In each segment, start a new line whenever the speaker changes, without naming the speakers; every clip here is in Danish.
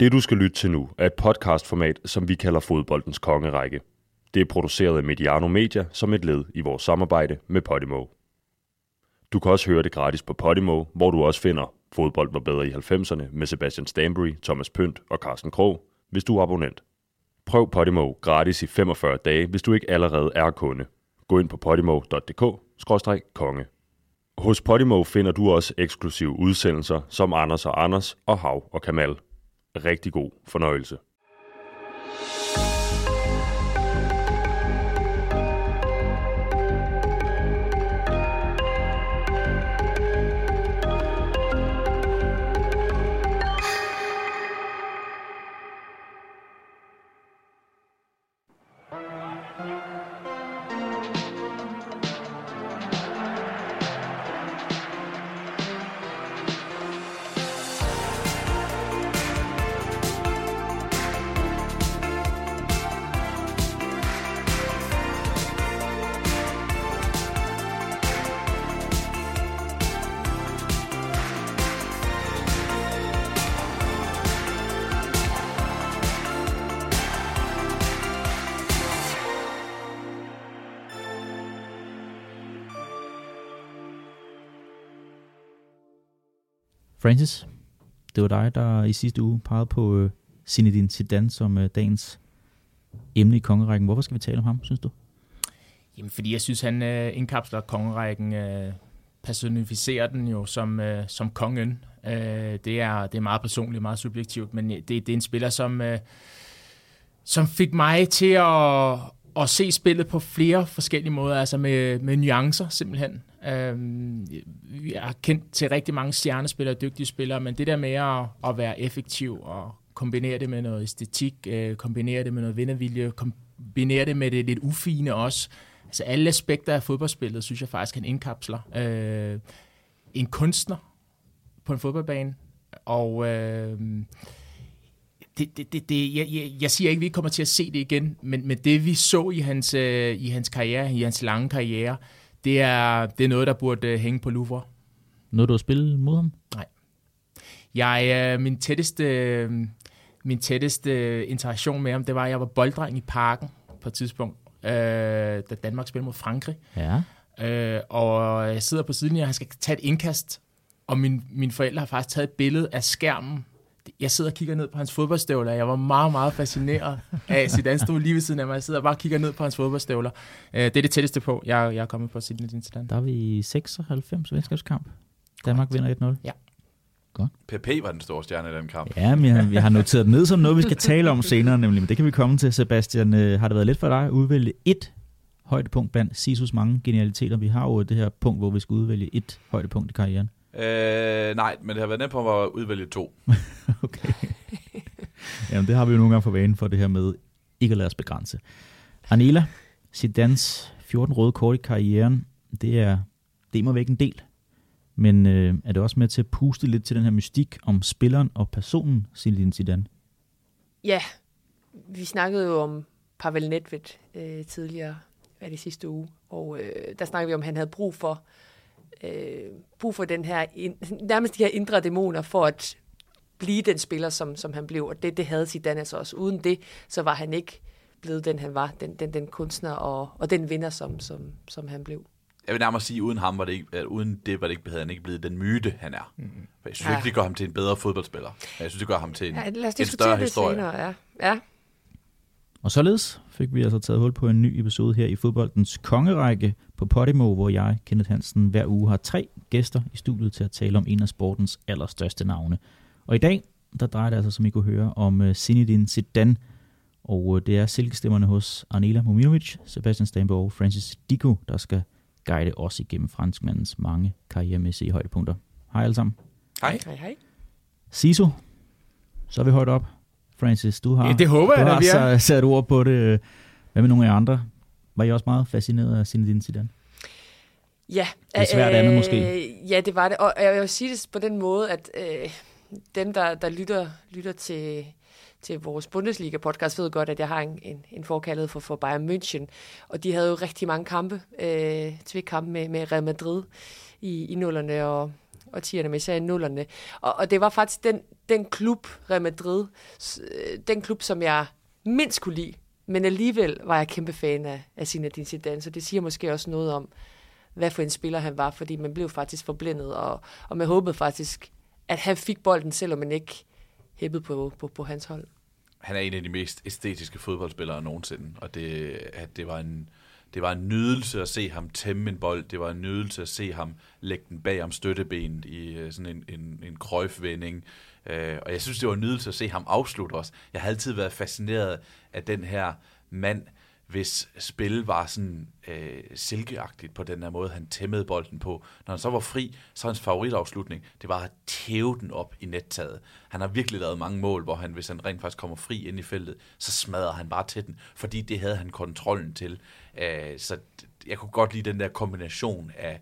Det du skal lytte til nu er et podcastformat, som vi kalder Fodboldens Kongerække. Det er produceret af Mediano Media som et led i vores samarbejde med Podimo. Du kan også høre det gratis på Podimo, hvor du også finder Fodbold var bedre i 90'erne med Sebastian Stanbury, Thomas Pønt og Carsten Krog, hvis du er abonnent. Prøv Podimo gratis i 45 dage, hvis du ikke allerede er kunde. Gå ind på podimo.dk-konge. Hos Podimo finder du også eksklusive udsendelser som Anders og Anders og Hav og Kamal. Rigtig god fornøjelse.
Francis, det var dig, der i sidste uge pegede på øh, Zinedine Zidane som øh, dagens emne i kongerækken. Hvorfor skal vi tale om ham, synes du?
Jamen, fordi jeg synes, han øh, indkapsler kongerækken, øh, personificerer den jo som, øh, som kongen. Øh, det, er, det er meget personligt, meget subjektivt, men øh, det, det er en spiller, som, øh, som fik mig til at, og se spillet på flere forskellige måder, altså med, med nuancer simpelthen. Øhm, jeg har kendt til rigtig mange stjernespillere og dygtige spillere, men det der med at, at være effektiv og kombinere det med noget æstetik, øh, kombinere det med noget vindervilje, kombinere det med det lidt ufine også. Altså alle aspekter af fodboldspillet, synes jeg faktisk, han indkapsler. Øh, en kunstner på en fodboldbane, og øh, det, det, det, det, jeg, jeg, jeg siger ikke, at vi ikke kommer til at se det igen, men, men det vi så i hans, øh, i hans karriere, i hans lange karriere, det er, det er noget, der burde øh, hænge på Louvre.
Noget, du har spillet mod ham?
Nej. Jeg, øh, min tætteste, øh, min tætteste interaktion med ham, det var, at jeg var bolddreng i parken på et tidspunkt, øh, da Danmark spillede mod Frankrig.
Ja.
Øh, og jeg sidder på siden, og han skal tage et indkast, og min, mine forældre har faktisk taget et billede af skærmen jeg sidder og kigger ned på hans fodboldstøvler. Jeg var meget, meget fascineret af Zidane stod lige ved siden af mig. Jeg sidder og bare kigger ned på hans fodboldstøvler. Øh, det er det tætteste på, jeg, jeg er kommet på Zidane.
Der er vi i 96 venskabskamp. Danmark vinder 1-0.
Ja.
Godt. PP var den store stjerne i den kamp.
Ja, men jeg, jeg har noteret det ned som noget, vi skal tale om senere, nemlig. Men det kan vi komme til, Sebastian. Øh, har det været let for dig at udvælge et højdepunkt blandt Sisus mange genialiteter? Vi har jo det her punkt, hvor vi skal udvælge et højdepunkt i karrieren.
Øh, nej, men det har været nemt på at udvælge to.
okay. Jamen, det har vi jo nogle gange for vane for det her med ikke at lade os begrænse. Anila, Zidans 14 røde kort i karrieren, det er, det må væk en del. Men øh, er det også med til at puste lidt til den her mystik om spilleren og personen Zinedine Zidane?
Ja, vi snakkede jo om Pavel Nedved øh, tidligere, hvad det sidste uge, og øh, der snakkede vi om, at han havde brug for øh, brug for den her, nærmest de her indre dæmoner for at blive den spiller, som, som han blev. Og det, det havde Zidane altså også. Uden det, så var han ikke blevet den, han var. Den, den, den kunstner og, og den vinder, som, som, som han blev.
Jeg vil nærmere sige, uden ham var det ikke, uden det var det ikke, havde han ikke blevet den myte, han er. Mm-hmm. For jeg synes ja. ikke, det gør ham til en bedre fodboldspiller. Jeg synes, det gør ham til en, ja, en større historie. Senere,
ja. ja.
Og således fik vi altså taget hul på en ny episode her i fodboldens kongerække på Podimo, hvor jeg, Kenneth Hansen, hver uge har tre gæster i studiet til at tale om en af sportens allerstørste navne. Og i dag, der drejer det altså, som I kunne høre, om uh, Zinedine Zidane, og uh, det er silkestemmerne hos Arnela Mominovic, Sebastian Stambo og Francis Diko, der skal guide os igennem franskmandens mange karrieremæssige højdepunkter. Hej alle sammen.
Hej.
Hej, hej.
Siso, så er vi højt op. Francis, du har,
ja, det håber
du
jeg,
har sat ord på det. Hvad med nogle af jer andre? Var I også meget fascineret af Zinedine Zidane?
Ja.
Det er svært øh, andet måske.
Ja, det var det. Og jeg vil sige det på den måde, at øh, dem, der, der lytter, lytter til, til vores Bundesliga-podcast, ved godt, at jeg har en, en, en forkaldet for, for Bayern München. Og de havde jo rigtig mange kampe, øh, kampe med, med Real Madrid i, i nullerne og, årtierne, med især i nullerne. Og, og det var faktisk den, den klub, Real Madrid, øh, den klub, som jeg mindst kunne lide. Men alligevel var jeg kæmpe fan af, af Zinedine Zidane, så det siger måske også noget om, hvad for en spiller han var, fordi man blev faktisk forblændet, og, og man håbede faktisk, at han fik bolden, selvom man ikke hæppede på, på, på hans hold.
Han er en af de mest æstetiske fodboldspillere nogensinde, og det, at det var en, det var en nydelse at se ham tæmme en bold. Det var en nydelse at se ham lægge den bag om støttebenet i øh, sådan en, en, en krøjfvending. Øh, og jeg synes, det var en nydelse at se ham afslutte os. Jeg har altid været fascineret af den her mand, hvis spil var sådan øh, silkeagtigt på den her måde, han tæmmede bolden på. Når han så var fri, så hans favoritafslutning, det var at tæve den op i nettaget. Han har virkelig lavet mange mål, hvor han, hvis han rent faktisk kommer fri ind i feltet, så smadrer han bare til den, fordi det havde han kontrollen til. Øh, så jeg kunne godt lide den der kombination af,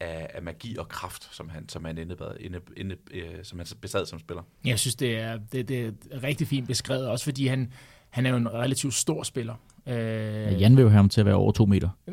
af, af magi og kraft, som han, som han indebad, inde, inde, øh, som han besad som spiller.
Jeg synes, det er, det, det er rigtig fint beskrevet, også fordi han, han er jo en relativt stor spiller.
Øh... Ja, Jan vil jo have ham til at være over to meter.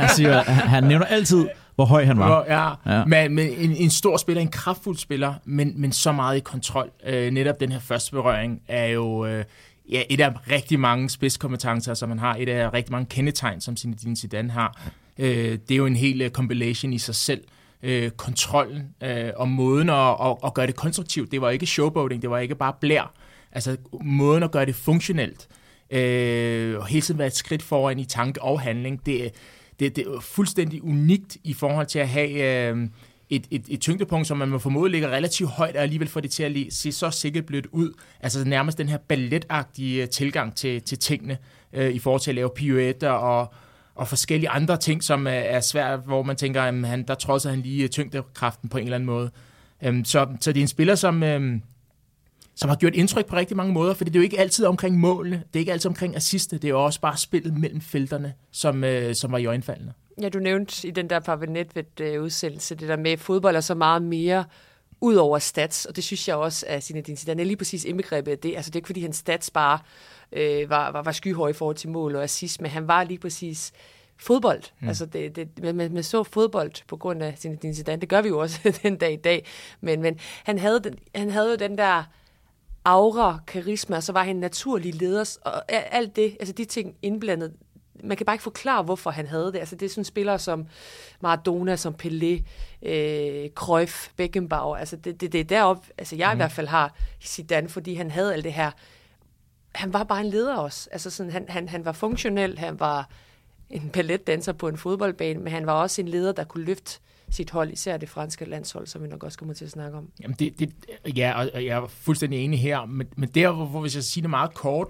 han, siger, han nævner altid, hvor høj han var.
Ja, ja. Men, men en, en stor spiller, en kraftfuld spiller, men, men så meget i kontrol. Øh, netop den her første berøring er jo øh, ja, et af rigtig mange spidskompetencer, som man har. Et af rigtig mange kendetegn, som Zinedine Zidane har. Øh, det er jo en hel uh, compilation i sig selv. Øh, kontrollen øh, og måden at, at, at gøre det konstruktivt. Det var ikke showboating, det var ikke bare blær. Altså måden at gøre det funktionelt. Øh, og hele tiden være et skridt foran i tanke og handling. Det, det, det er fuldstændig unikt i forhold til at have... Øh, et, et, et tyngdepunkt, som man må formode ligger relativt højt, og alligevel får det til at se så sikkert blødt ud. Altså nærmest den her balletagtige øh, tilgang til, til tingene, øh, i forhold til at lave pirouetter og, og forskellige andre ting, som øh, er, svært, hvor man tænker, at han, der trodser han lige øh, tyngdekraften på en eller anden måde. Øhm, så, så det er en spiller, som, øhm, som har gjort indtryk på rigtig mange måder, for det er jo ikke altid omkring målene, det er ikke altid omkring assiste, det er jo også bare spillet mellem felterne, som, øh, som var i øjenfaldende.
Ja, du nævnte i den der Pavel Nedved-udsendelse, det der med, at fodbold er så meget mere ud over stats, og det synes jeg også, at Zinedine Zidane er lige præcis indbegrebet af det. Altså det er ikke, fordi hans stats bare øh, var, var, var skyhøje i forhold til mål og assist, men han var lige præcis fodbold. Mm. Altså det, det, man, man så fodbold på grund af Zinedine Zidane. Det gør vi jo også den dag i dag. Men, men han, havde den, han havde jo den der aura, karisma, og så var han naturlig leder, og alt det, altså de ting indblandet, man kan bare ikke forklare, hvorfor han havde det. Altså, det er sådan spillere som Maradona, som Pelé, øh, Cruyff, Beckenbauer. Altså, det, det, det er deroppe, altså jeg mm. i mhm. hvert fald har Zidane, fordi han havde alt det her. Han var bare en leder også. Altså, sådan, han, han, han var funktionel, han var en balletdanser på en fodboldbane, men han var også en leder, der kunne løfte sit hold, især det franske landshold, som vi nok også kommer til at snakke om.
Jamen det, det, ja, og jeg er fuldstændig enig her, men, men der, hvor, hvor hvis jeg siger det meget kort,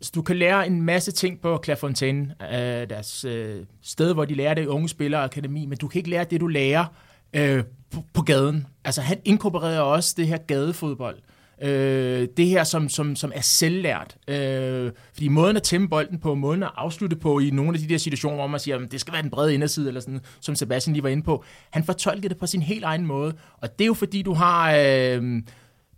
så du kan lære en masse ting på Clairefontaine, øh, deres øh, sted, hvor de lærer det unge spillere akademi, men du kan ikke lære det, du lærer øh, på, på gaden. Altså han inkorporerer også det her gadefodbold. Øh, det her, som, som, som er selvlært. Øh, fordi måden at tæmme bolden på, måden at afslutte på i nogle af de der situationer, hvor man siger, at det skal være den brede inderside, eller sådan, som Sebastian lige var inde på, han fortolkede det på sin helt egen måde. Og det er jo fordi, du har... Øh,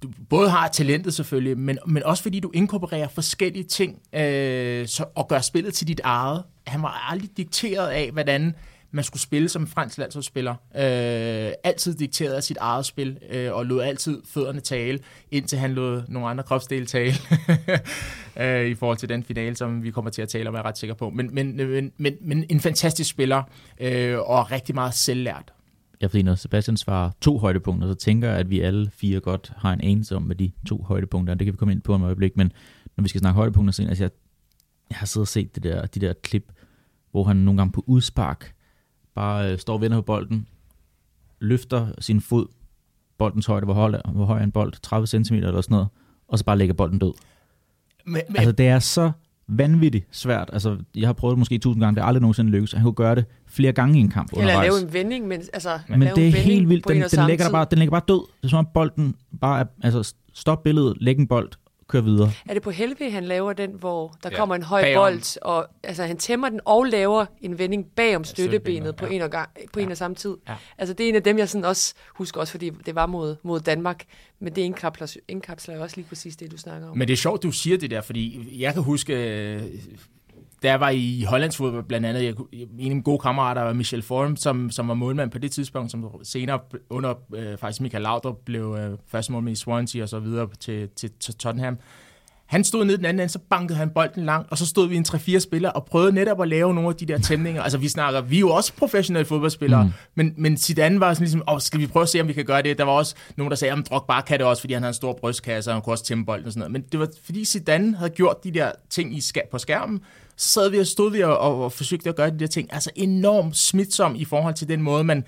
du både har talentet selvfølgelig, men, men også fordi du inkorporerer forskellige ting øh, så, og gør spillet til dit eget. Han var aldrig dikteret af, hvordan man skulle spille som fransk landsholdsspiller. Øh, altid dikteret af sit eget spil, øh, og lod altid fødderne tale, indtil han lod nogle andre kropsdele tale, øh, i forhold til den finale, som vi kommer til at tale om, er jeg ret sikker på. Men, men, men, men, men en fantastisk spiller, øh, og rigtig meget selvlært.
Ja, fordi når Sebastian svarer to højdepunkter, så tænker jeg, at vi alle fire godt har en anelse om, med de to højdepunkter, det kan vi komme ind på om et øjeblik, men når vi skal snakke højdepunkter, så altså jeg, jeg har siddet og set det der, de der klip, hvor han nogle gange på udspark bare øh, står og vender på bolden, løfter sin fod, boldens højde, hvor høj, hvor høj er en bold, 30 cm eller sådan noget, og så bare lægger bolden død. Men, men... Altså, det er så vanvittigt svært. Altså, jeg har prøvet det måske tusind gange, det er aldrig nogensinde lykkes. Han kunne gøre det flere gange i en kamp
undervejs. Eller lave en vending, men, altså,
men det er helt vildt. Den, den, lægger bare, den lægger bare død. Det er som om bolden bare er, altså, stop billedet, læg en bold, køre videre.
Er det på Helve, han laver den, hvor der ja, kommer en høj bagom. bold, og altså, han tæmmer den og laver en vending bag om støttebenet ja, på, en og, gang, på ja. en og samme tid? Ja. Altså det er en af dem, jeg sådan også husker, også fordi det var mod, mod Danmark, men det indkapsler, indkapsler også lige præcis det, du snakker om.
Men det er sjovt, du siger det der, fordi jeg kan huske da jeg var i Hollands fodbold, blandt andet, jeg, en af mine gode kammerater var Michel Form, som, som var målmand på det tidspunkt, som senere under øh, faktisk Michael Laudrup blev øh, første målmand i Swansea og så videre til, til, til Tottenham. Han stod ned den anden ende, så bankede han bolden langt, og så stod vi en 3-4 spillere og prøvede netop at lave nogle af de der tæmninger. Altså vi snakker, vi er jo også professionelle fodboldspillere, mm. men, men Zidane var sådan ligesom, åh, skal vi prøve at se, om vi kan gøre det? Der var også nogen, der sagde, at Drogba kan det også, fordi han har en stor brystkasse, og han kunne også tæmme bolden og sådan noget. Men det var fordi Zidane havde gjort de der ting i på skærmen, så sad vi og stod vi og, og, og forsøgte at gøre de der ting. Altså enormt smitsom i forhold til den måde, man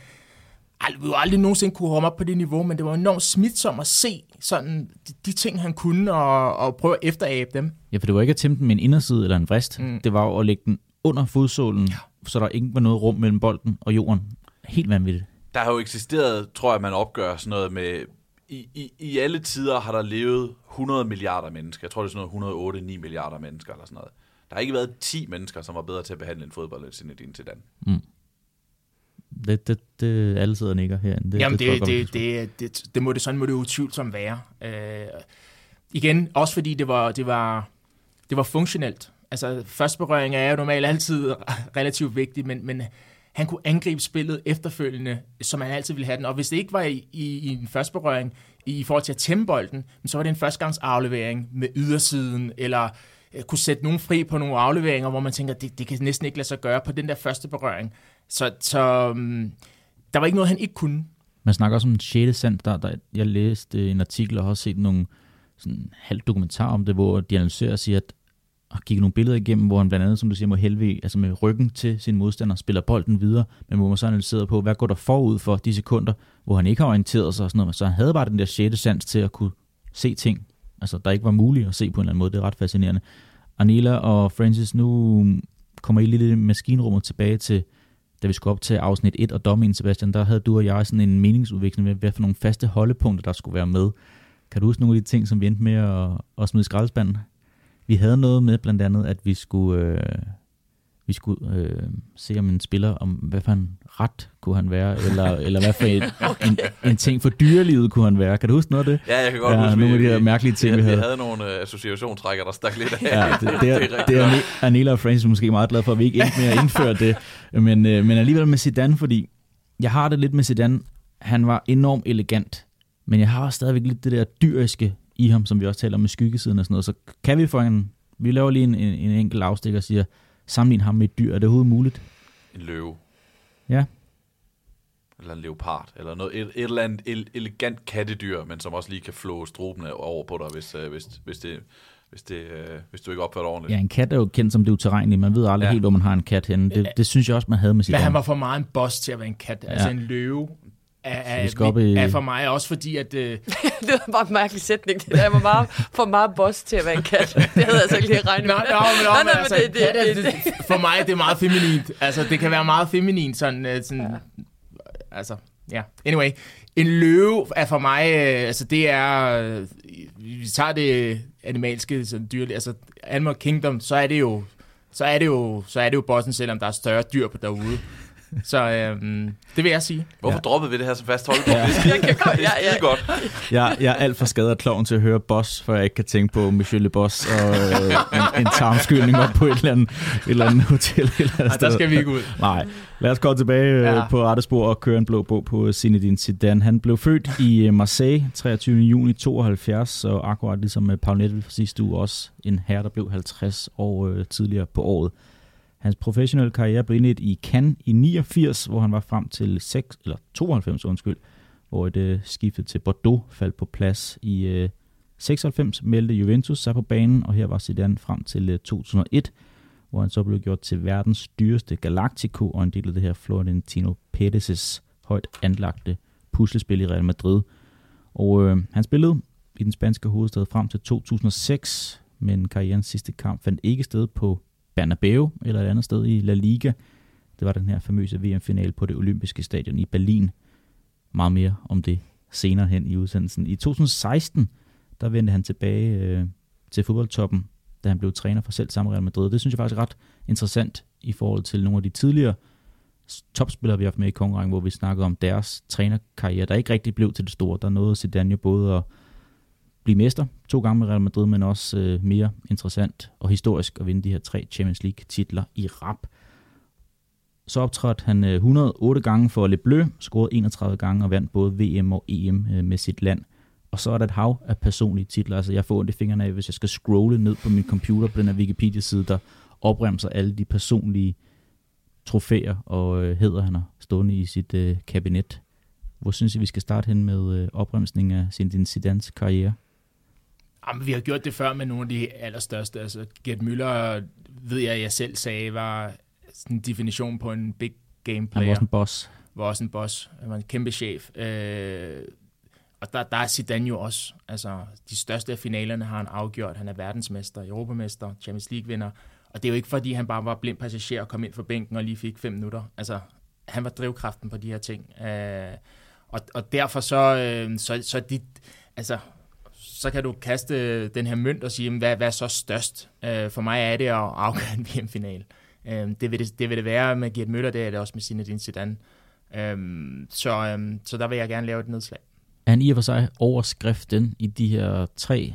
vi jo aldrig nogensinde kunne komme op på det niveau, men det var enormt smitsom at se sådan de, de ting, han kunne, og, og prøve at efterabe dem.
Ja, for det var ikke at tæmme den med en inderside eller en vrist. Mm. Det var jo at lægge den under fodsålen, ja. så der ikke var noget rum mellem bolden og jorden. Helt vanvittigt.
Der har jo eksisteret, tror jeg, man opgør sådan noget med... I, i, I alle tider har der levet 100 milliarder mennesker. Jeg tror, det er sådan noget 108-9 milliarder mennesker eller sådan noget. Der har ikke været 10 mennesker, som var bedre til at behandle en fodbold end Zinedine Zidane. Mm.
Det, det, det, alle sidder og nikker her.
Det, Jamen, det, det, det, det, det, det, må det, sådan må det utvivlsomt være. Uh, igen, også fordi det var, det var, det var funktionelt. Altså, første berøring er jo normalt altid relativt vigtig, men, men han kunne angribe spillet efterfølgende, som han altid ville have den. Og hvis det ikke var i, i, i en første berøring i, i forhold til at tæmme bolden, så var det en førstegangsaflevering med ydersiden, eller Øh, kunne sætte nogen fri på nogle afleveringer, hvor man tænker, det, det kan næsten ikke lade sig gøre på den der første berøring. Så, så um, der var ikke noget, han ikke kunne.
Man snakker også om en 6. sand. Der, der, jeg læste en artikel og har også set nogle sådan halv dokumentar om det, hvor de analyserer og siger, at og kigger nogle billeder igennem, hvor han blandt andet, som du siger, må helve, altså med ryggen til sin modstander, spiller bolden videre, men hvor man så analyserer på, hvad går der forud for de sekunder, hvor han ikke har orienteret sig og sådan noget. Så han havde bare den der sjette sans til at kunne se ting, altså der ikke var muligt at se på en eller anden måde. Det er ret fascinerende. Anila og Francis, nu kommer I lidt i maskinrummet tilbage til da vi skulle op til afsnit 1 og dommen, Sebastian, der havde du og jeg sådan en meningsudveksling med, hvad for nogle faste holdepunkter, der skulle være med. Kan du huske nogle af de ting, som vi endte med at, at smide i skraldespanden? Vi havde noget med blandt andet, at vi skulle, øh, vi skulle øh, se om en spiller, om hvad for en ret kunne han være, eller, eller hvad for et, okay. en, en ting for dyrelivet kunne han være. Kan du huske noget af det?
Ja, jeg kan godt
ja,
huske,
nogle af de her mærkelige ting,
vi,
havde.
Vi havde nogle uh, associationstrækker, der stak lidt af.
Ja, det, det, er, det, er, det er Anela og Francis måske meget glad for, at vi ikke endte med at indføre det. Men, øh, men alligevel med Zidane, fordi jeg har det lidt med Zidane. Han var enormt elegant, men jeg har stadigvæk lidt det der dyriske i ham, som vi også taler om med skyggesiden og sådan noget. Så kan vi få en, vi laver lige en, en, en enkelt afstikker og siger, sammenligne ham med et dyr. Er det overhovedet muligt?
En løve.
Ja.
Eller en leopard. Eller noget, et, et eller andet elegant kattedyr, men som også lige kan flå strobene over på dig, hvis, uh, hvis, hvis, det, hvis, det, uh, hvis du ikke opfører det ordentligt.
Ja, en kat er jo kendt som det uterrenlige. Man ved aldrig ja. helt, hvor man har en kat henne. Det, det synes jeg også, man havde med sit
Men han var for meget en boss til at være en kat. Altså, ja. Altså en løve er, er, i... er for mig også fordi, at... Uh... det
var bare en mærkelig sætning. Det der var meget, for meget boss til at være en kat. Det havde jeg altså ikke lige regnet med.
Nå, nå, men, nå, men, altså, det, det, det, det, for mig det er meget feminint. Altså, det kan være meget feminint, sådan... Uh, sådan ja. Altså, ja. Yeah. Anyway, en løve er for mig... Uh, altså, det er... Uh, vi tager det animalske, sådan dyrlige... Altså, Animal Kingdom, så er det jo... Så er det jo, så er det jo bossen, selvom der er større dyr på derude. Så øhm, det vil jeg sige.
Hvorfor ja. droppede vi det her som fast hold? Ja. Det er skide, ja, ja, godt.
Jeg, jeg er alt for skadet af kloven til at høre Boss, for jeg ikke kan tænke på Michelle Le Boss og øh, en, en tarmskyldning op på et eller andet, et eller andet hotel. Et eller andet
Nej, der skal vi ikke ud.
Nej. Lad os gå tilbage øh, ja. på rette spor og køre en blå bog på Zinedine Zidane. Han blev født i øh, Marseille 23. juni 72, og akkurat ligesom Paul Nettel fra sidste uge også en herre, der blev 50 år øh, tidligere på året. Hans professionelle karriere blev indledt i Cannes i 89, hvor han var frem til 6, eller 92, undskyld, hvor et øh, skiftet til Bordeaux faldt på plads. I øh, 96 meldte Juventus sig på banen, og her var Zidane frem til øh, 2001, hvor han så blev gjort til verdens dyreste Galactico og en del af det her Florentino Perez' højt anlagte puslespil i Real Madrid. Og øh, han spillede i den spanske hovedstad frem til 2006, men karrierens sidste kamp fandt ikke sted på Bernabeu eller et andet sted i La Liga. Det var den her famøse VM-finale på det olympiske stadion i Berlin. Meget mere om det senere hen i udsendelsen. I 2016, der vendte han tilbage øh, til fodboldtoppen, da han blev træner for selv samme Real Madrid. Det synes jeg faktisk er ret interessant i forhold til nogle af de tidligere topspillere, vi har haft med i konkurrencen, hvor vi snakker om deres trænerkarriere, der ikke rigtig blev til det store. Der nåede Zidane både at blive mester to gange med Real Madrid, men også øh, mere interessant og historisk at vinde de her tre Champions League titler i rap. Så optrådte han øh, 108 gange for Le Bleu, scorede 31 gange og vandt både VM og EM øh, med sit land. Og så er der et hav af personlige titler. Altså jeg får ondt i fingrene af, hvis jeg skal scrolle ned på min computer på den her Wikipedia-side, der opremser alle de personlige trofæer og øh, hedder, han har stående i sit øh, kabinet. Hvor synes I, vi skal starte hen med øh, opremsning af Zinedine Zidanes karriere?
Jamen, vi har gjort det før med nogle af de allerstørste. Altså, Gert Müller, ved jeg, jeg selv sagde, var sådan en definition på en big game player.
Han var også en boss.
Var også en boss. Han var en kæmpe chef. Øh, og der, der er Zidane jo også. Altså, de største af finalerne har han afgjort. Han er verdensmester, europamester, Champions League-vinder. Og det er jo ikke, fordi han bare var blind passager og kom ind fra bænken og lige fik fem minutter. Altså, han var drivkraften på de her ting. Øh, og, og derfor så, øh, så, så de, altså, så kan du kaste den her mønt og sige, hvad, hvad er så størst? Øh, for mig er det at afgøre en VM-final. Øh, det, vil det, det vil det være med Gert Møller, det er det også med Zinedine Zidane. Øh, så, øh, så der vil jeg gerne lave et nedslag.
Er han i og for sig overskriften i de her tre,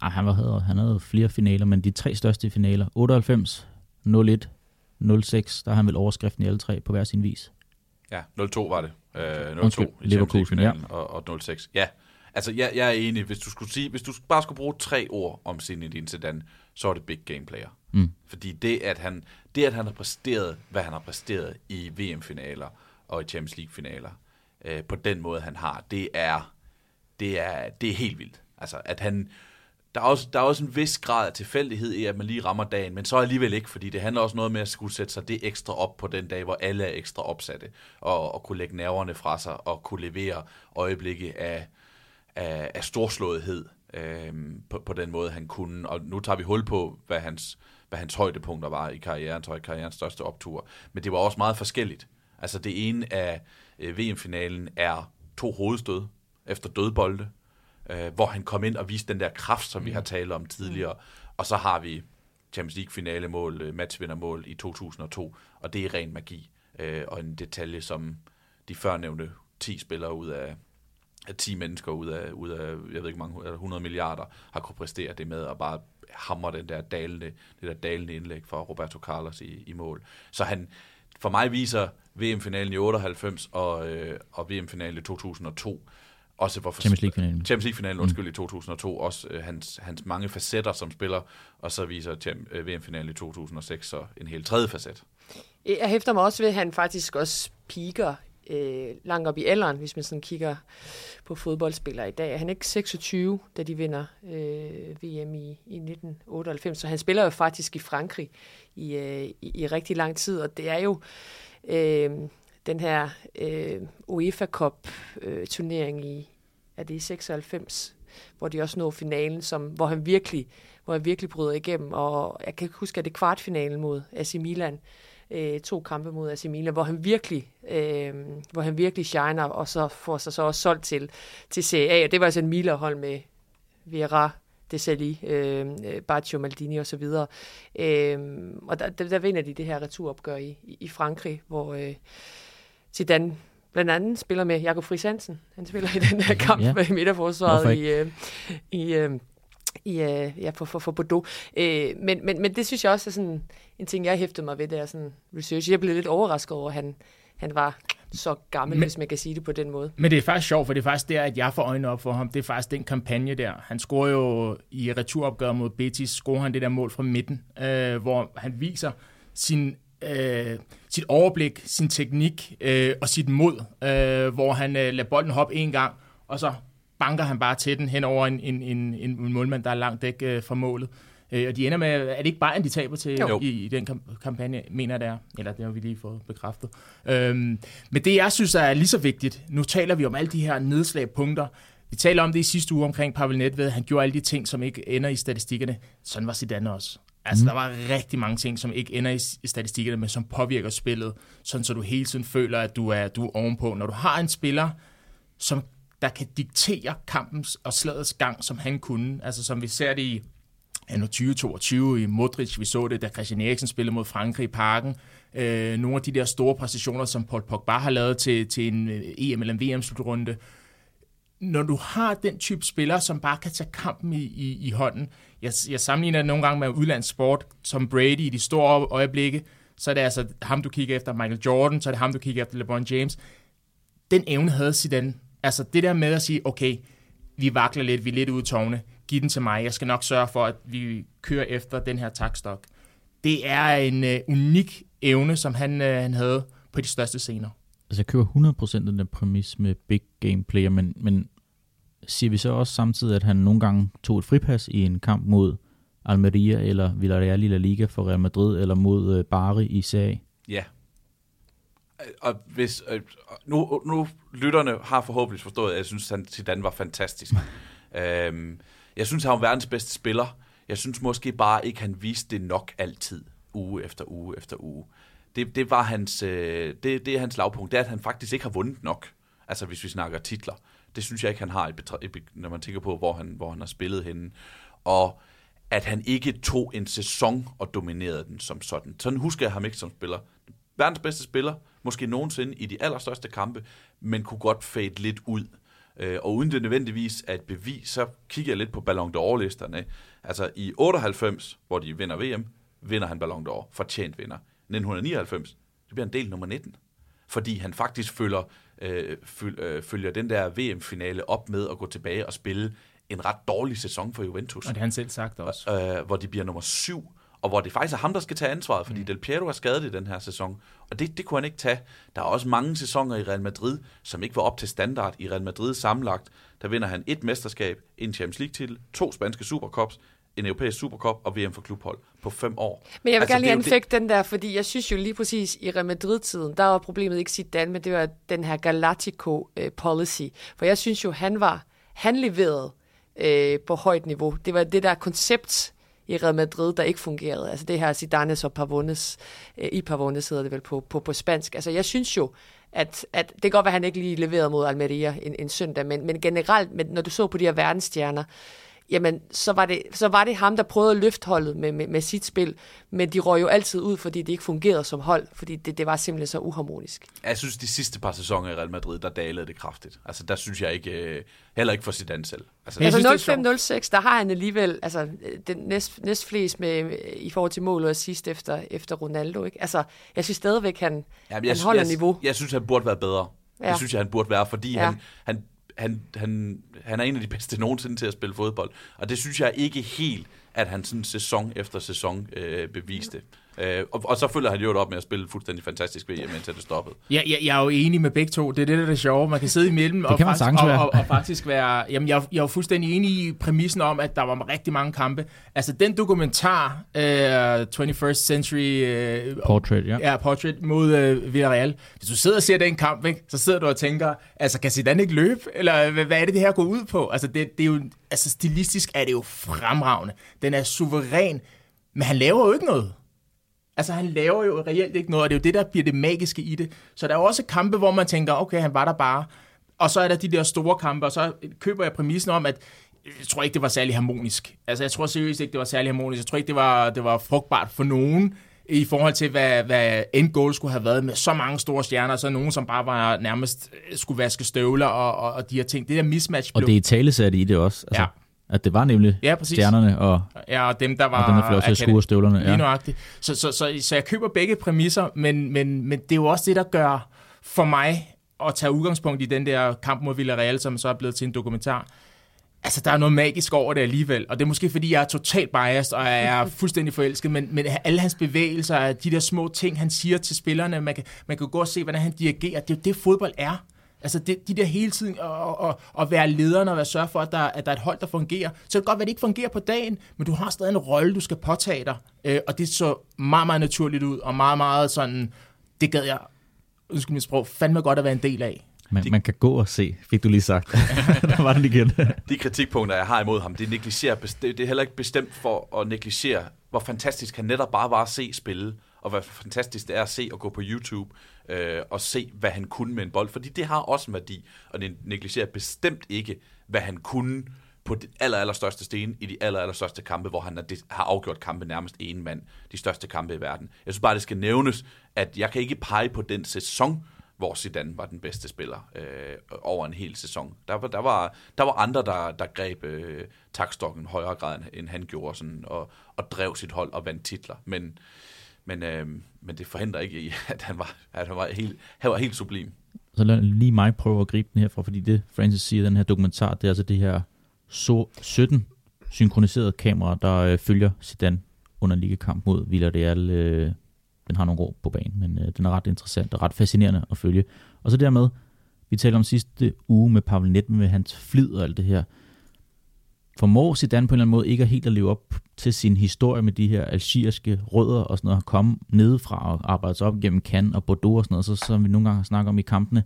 ah, han, var, han havde flere finaler, men de tre største finaler, 98, 01, 06, der har han vel overskriften i alle tre på hver sin vis.
Ja, 0-2 var det. Øh, 0-2
Undskyld,
i finalen ja. og, og 0-6. Ja, altså jeg, jeg er enig. Hvis du, skulle sige, hvis du bare skulle bruge tre ord om Zinedine Zidane, så er det big game player.
Mm.
Fordi det at, han, det, at han har præsteret, hvad han har præsteret i VM-finaler og i Champions League-finaler, øh, på den måde, han har, det er, det er, det er helt vildt. Altså, at han, der er, også, der er også en vis grad af tilfældighed i, at man lige rammer dagen, men så alligevel ikke, fordi det handler også noget med at skulle sætte sig det ekstra op på den dag, hvor alle er ekstra opsatte, og, og kunne lægge nerverne fra sig, og kunne levere øjeblikke af, af, af storslåethed øh, på, på den måde, han kunne. Og nu tager vi hul på, hvad hans, hvad hans højdepunkter var i karrieren, tror jeg, karrierens største optur. Men det var også meget forskelligt. Altså det ene af øh, VM-finalen er to hovedstød efter dødbolde, øh, hvor han kom ind og viste den der kraft, som mm. vi har talt om tidligere. Og så har vi Champions League finale mål, øh, matchvindermål i 2002, og det er ren magi. Øh, og en detalje, som de førnævnte 10 spillere ud af, af 10 mennesker ud af, ud af, jeg ved ikke mange, 100 milliarder, har kunne præstere det med at bare hamre den der dalende, det der dalende indlæg for Roberto Carlos i, i mål. Så han, for mig viser VM-finalen i 98 og, øh, og VM-finalen i 2002, også hvor
Champions League-finalen.
Champions League-finalen, mm. undskyld, i 2002, også øh, hans, hans mange facetter som spiller, og så viser øh, VM-finalen i 2006 så en helt tredje facet.
Jeg hæfter mig også ved, at han faktisk også piker øh, langt op i alderen, hvis man sådan kigger på fodboldspillere i dag. Han er ikke 26, da de vinder øh, VM i, i 1998, så han spiller jo faktisk i Frankrig i, øh, i, i rigtig lang tid, og det er jo øh, den her øh, UEFA Cup øh, i, er det i 96, hvor de også når finalen, som, hvor han virkelig hvor han virkelig bryder igennem, og jeg kan ikke huske, at det er kvartfinalen mod AC Milan, øh, to kampe mod AC Milan, hvor han virkelig, øh, hvor han virkelig shiner, og så får sig så også solgt til, til CA, og det var altså en Milan-hold med Vera, Desailly, øh, Baccio, Maldini og så videre. Øh, og der, der, der vinder de det her returopgør i, i Frankrig, hvor øh, Zidane blandt andet spiller med Jakob Friis Hansen. Han spiller i den her kamp ja. i midterforsvaret i, øh, i, øh, i, øh, ja, for, for, for Bordeaux. Øh, men, men, men det synes jeg også er sådan en ting, jeg hæftede mig ved, det er sådan research. Jeg blev lidt overrasket over, at han, han var så gammel, men, hvis man kan sige det på den måde.
Men det er faktisk sjovt, for det er faktisk der, at jeg får øjnene op for ham. Det er faktisk den kampagne der. Han scorer jo i returopgøret mod Betis, scorer han det der mål fra midten, øh, hvor han viser sin øh, sit overblik, sin teknik øh, og sit mod, øh, hvor han øh, lader bolden hoppe en gang, og så banker han bare til den hen over en, en, en, en målmand, der er langt væk øh, fra målet. Øh, og de ender med, er det ikke Bayern, de taber til i, i den kampagne, mener det er? Eller det har vi lige fået bekræftet. Øhm, men det, jeg synes er lige så vigtigt, nu taler vi om alle de her nedslagpunkter, vi taler om det i sidste uge omkring Pavel Nedved. Han gjorde alle de ting, som ikke ender i statistikkerne. Sådan var Zidane også. Altså, mm. der var rigtig mange ting, som ikke ender i statistikkerne, men som påvirker spillet, sådan så du hele tiden føler, at du er, du er ovenpå. Når du har en spiller, som der kan diktere kampens og slagets gang, som han kunne, altså som vi ser det i anno 2022 i Modric, vi så det, da Christian Eriksen spillede mod Frankrig i parken, øh, nogle af de der store præstationer, som Paul Pogba har lavet til, til en øh, EM eller en VM-slutrunde, når du har den type spiller, som bare kan tage kampen i, i, i hånden, jeg, jeg sammenligner det nogle gange med udlandssport, som Brady i de store øjeblikke, så er det altså ham, du kigger efter, Michael Jordan, så er det ham, du kigger efter, LeBron James. Den evne havde Zidane. Altså det der med at sige, okay, vi vakler lidt, vi er lidt ude i tårne, giv den til mig, jeg skal nok sørge for, at vi kører efter den her takstok. Det er en uh, unik evne, som han, uh, han havde på de største scener.
Altså jeg køber 100% den der præmis med big game player, men, men siger vi så også samtidig, at han nogle gange tog et fripas i en kamp mod Almeria eller Villarreal i La Liga for Real Madrid, eller mod uh, Bari i CA?
Ja. Øh, og hvis, øh, nu, nu lytterne har forhåbentlig forstået, at jeg synes, at Zidane var fantastisk. øhm, jeg synes, han var verdens bedste spiller. Jeg synes måske bare ikke, han viste det nok altid, uge efter uge efter uge. Det, det var hans, øh, det, det er hans lavpunkt, det er, at han faktisk ikke har vundet nok. Altså hvis vi snakker titler. Det synes jeg ikke, han har, når man tænker på, hvor han, hvor han har spillet henne. Og at han ikke tog en sæson og dominerede den som sådan. Sådan husker jeg ham ikke som spiller. Verdens bedste spiller, måske nogensinde i de allerstørste kampe, men kunne godt fade lidt ud. Øh, og uden det nødvendigvis er et bevis, så kigger jeg lidt på Ballon d'Or-listerne. Altså i 98, hvor de vinder VM, vinder han Ballon d'Or. Fortjent vinder. 1999, det bliver en del nummer 19. Fordi han faktisk følger, øh, øh, følger den der VM-finale op med at gå tilbage og spille en ret dårlig sæson for Juventus.
Og det har han selv sagt også.
Øh, hvor de bliver nummer syv, og hvor det faktisk er ham, der skal tage ansvaret, fordi mm. Del Piero er skadet i den her sæson. Og det, det kunne han ikke tage. Der er også mange sæsoner i Real Madrid, som ikke var op til standard i Real Madrid sammenlagt. Der vinder han et mesterskab, en Champions League-titel, to spanske Supercups, en europæisk Supercup og VM for klubhold på fem år.
Men jeg vil altså, gerne lige anfægte den der, fordi jeg synes jo lige præcis i Real Madrid-tiden, der var problemet ikke Zidane, men det var den her Galactico-policy. For jeg synes jo, han var, han leverede øh, på højt niveau. Det var det der koncept i Real Madrid, der ikke fungerede. Altså det her Zidanes og Pavones, øh, i Pavones hedder det vel på, på, på spansk. Altså jeg synes jo, at, at det kan godt være, at han ikke lige leverede mod Almeria en, en søndag, men, men generelt, men når du så på de her verdensstjerner, jamen så var, det, så var det ham, der prøvede at løfte holdet med, med, med sit spil, men de røg jo altid ud, fordi det ikke fungerede som hold, fordi det, det var simpelthen så uharmonisk.
Jeg synes, de sidste par sæsoner i Real Madrid, der dalede det kraftigt. Altså der synes jeg ikke, øh, heller ikke for Zidane selv.
Altså, altså 05-06, der har han alligevel altså, den næst, næst flest med, i forhold til mål og sidst efter, efter Ronaldo. Ikke? Altså, jeg synes stadigvæk, han, Jamen, jeg, han holder
jeg,
niveau.
Jeg, jeg synes, han burde være bedre. Ja. Det synes jeg, han burde være, fordi ja. han, han han, han, han er en af de bedste nogensinde til at spille fodbold. Og det synes jeg ikke helt, at han sådan sæson efter sæson øh, beviste. Øh, og, og så følger han jo op med at spille fuldstændig fantastisk VM, indtil det stoppede.
Ja, jeg, jeg er jo enig med begge to. Det er det, der er det sjove. Man kan sidde imellem
og, faktisk, og,
og, og, faktisk være... Jamen, jeg, jeg er jo fuldstændig enig i præmissen om, at der var rigtig mange kampe. Altså, den dokumentar, uh, 21st Century... Uh,
portrait, ja.
Ja, Portrait mod uh, Villarreal. Hvis du sidder og ser den kamp, ikke, så sidder du og tænker, altså, kan Zidane ikke løbe? Eller hvad, hvad er det, det her går ud på? Altså, det, det er jo... Altså, stilistisk er det jo fremragende. Den er suveræn, men han laver jo ikke noget. Altså, han laver jo reelt ikke noget, og det er jo det, der bliver det magiske i det. Så der er også kampe, hvor man tænker, okay, han var der bare. Og så er der de der store kampe, og så køber jeg præmissen om, at jeg tror ikke, det var særlig harmonisk. Altså, jeg tror seriøst ikke, det var særlig harmonisk. Jeg tror ikke, det var, det var frugtbart for nogen i forhold til, hvad, hvad end goal skulle have været med så mange store stjerner, så nogen, som bare var nærmest øh, skulle vaske støvler og, og, og de her ting. Det der mismatch
blev... Og det er talesat i det også. Altså, ja. At det var nemlig ja, præcis. stjernerne og,
ja, og dem, der var...
Og dem, der fløj til at skue støvlerne.
Lige ja. nøjagtigt. Så, så, så, så jeg køber begge præmisser, men, men, men det er jo også det, der gør for mig at tage udgangspunkt i den der kamp mod Villarreal, som så er blevet til en dokumentar. Altså, der er noget magisk over det alligevel, og det er måske, fordi jeg er totalt biased, og jeg er fuldstændig forelsket, men, men alle hans bevægelser, de der små ting, han siger til spillerne, man kan, man kan gå og se, hvordan han dirigerer, det er jo det, fodbold er. Altså det, de der hele tiden at, at, at være lederen og at sørge for, at der, at der er et hold, der fungerer. Så det kan godt være, at det ikke fungerer på dagen, men du har stadig en rolle, du skal påtage dig. Øh, og det så meget, meget naturligt ud, og meget, meget sådan, det gad jeg, undskyld mit sprog, fandme godt at være en del af.
Man, de, man kan gå og se, fik du lige sagt. der var den igen.
de kritikpunkter, jeg har imod ham, det, negligerer, det er heller ikke bestemt for at negligere, hvor fantastisk han netop bare var at se spille og hvor fantastisk det er at se og gå på YouTube øh, og se, hvad han kunne med en bold, fordi det har også en værdi, og det negligerer bestemt ikke, hvad han kunne på det aller, aller største sten i de aller, aller største kampe, hvor han har afgjort kampe nærmest en mand, de største kampe i verden. Jeg synes bare, det skal nævnes, at jeg kan ikke pege på den sæson, hvor Zidane var den bedste spiller øh, over en hel sæson. Der var, der var, der var andre, der, der greb øh, takstokken højere grad, end han gjorde, sådan, og, og drev sit hold og vandt titler. Men, men, øh, men det forhindrer ikke i, at han var, at han var, helt, han var helt sublim.
Så lad lige mig prøve at gribe den herfra, fordi det Francis siger den her dokumentar, det er altså det her så 17 synkroniserede kamera, der øh, følger Zidane under en ligekamp mod Villarreal. Øh, den har nogle ord på banen, men øh, den er ret interessant og ret fascinerende at følge. Og så dermed, vi talte om sidste uge med Pavel Net med hans flid og alt det her. Formår Zidane på en eller anden måde ikke helt at leve op til sin historie med de her algeriske rødder og sådan noget, at komme nedefra og arbejde sig op gennem Cannes og Bordeaux og sådan noget, så som vi nogle gange snakker om i kampene,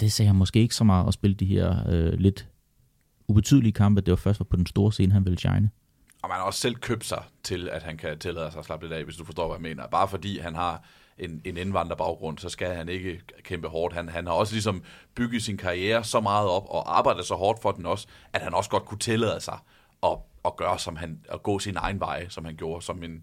det sagde han måske ikke så meget at spille de her øh, lidt ubetydelige kampe. Det var først var på den store scene, han ville shine.
Og man har også selv købt sig til, at han kan tillade sig at slappe lidt af, hvis du forstår, hvad jeg mener. Bare fordi han har en, en indvandrerbaggrund, så skal han ikke kæmpe hårdt. Han, han har også ligesom bygget sin karriere så meget op, og arbejdet så hårdt for den også, at han også godt kunne tillade sig at, at gøre som han, at gå sin egen vej, som han gjorde som en,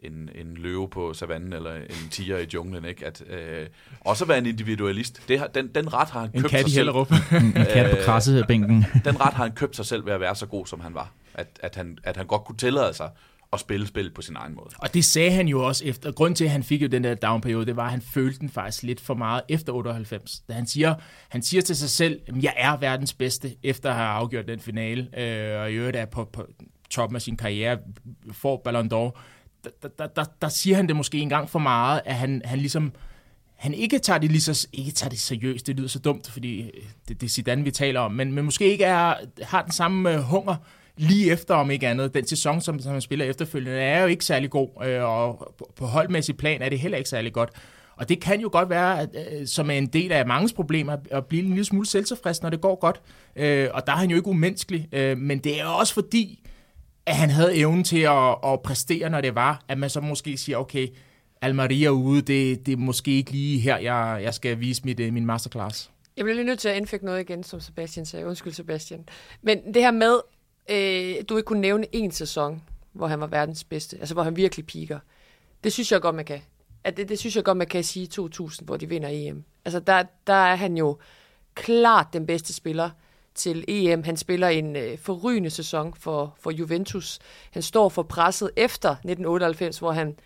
en, en løve på savannen, eller en tiger i junglen, ikke? At, øh, også at være en individualist. Det har, den, den ret har han
en
købt
kat
sig
i
selv.
en kat på krassebænken.
den ret har han købt sig selv ved at være så god, som han var. At, at, han, at han godt kunne tillade sig at spille spil på sin egen måde.
Og det sagde han jo også efter. Grund til, at han fik jo den der downperiode, det var, at han følte den faktisk lidt for meget efter 98. Da han siger, han siger til sig selv, at jeg er verdens bedste, efter at have afgjort den finale, øh, og i øvrigt er på, på toppen af sin karriere, får Ballon d'Or. Der, der, der, der siger han det måske en gang for meget, at han, han ligesom han ikke tager det lige så, ikke tager det seriøst, det lyder så dumt, fordi øh, det, det er Zidane, vi taler om, men, men måske ikke er, har den samme øh, hunger lige efter, om ikke andet. Den sæson, som, som han spiller efterfølgende, er jo ikke særlig god, øh, og på, på holdmæssig plan er det heller ikke særlig godt. Og det kan jo godt være, at, øh, som er en del af mange problemer, at blive en lille smule selvtilfreds, når det går godt. Øh, og der er han jo ikke umenneskelig, øh, men det er også fordi, at han havde evnen til at, at præstere, når det var, at man så måske siger, okay, Almaria ude, det, det er måske ikke lige her, jeg, jeg skal vise mit, øh, min masterclass.
Jeg bliver lige nødt til at indfægte noget igen, som Sebastian sagde. Undskyld, Sebastian. Men det her med, øh, du ikke kunne nævne en sæson, hvor han var verdens bedste, altså hvor han virkelig piker, det synes jeg godt, man kan. At det, det synes jeg godt, man kan sige i 2000, hvor de vinder EM. Altså der, der er han jo klart den bedste spiller til EM. Han spiller en øh, forrygende sæson for, for Juventus. Han står for presset efter 1998, hvor han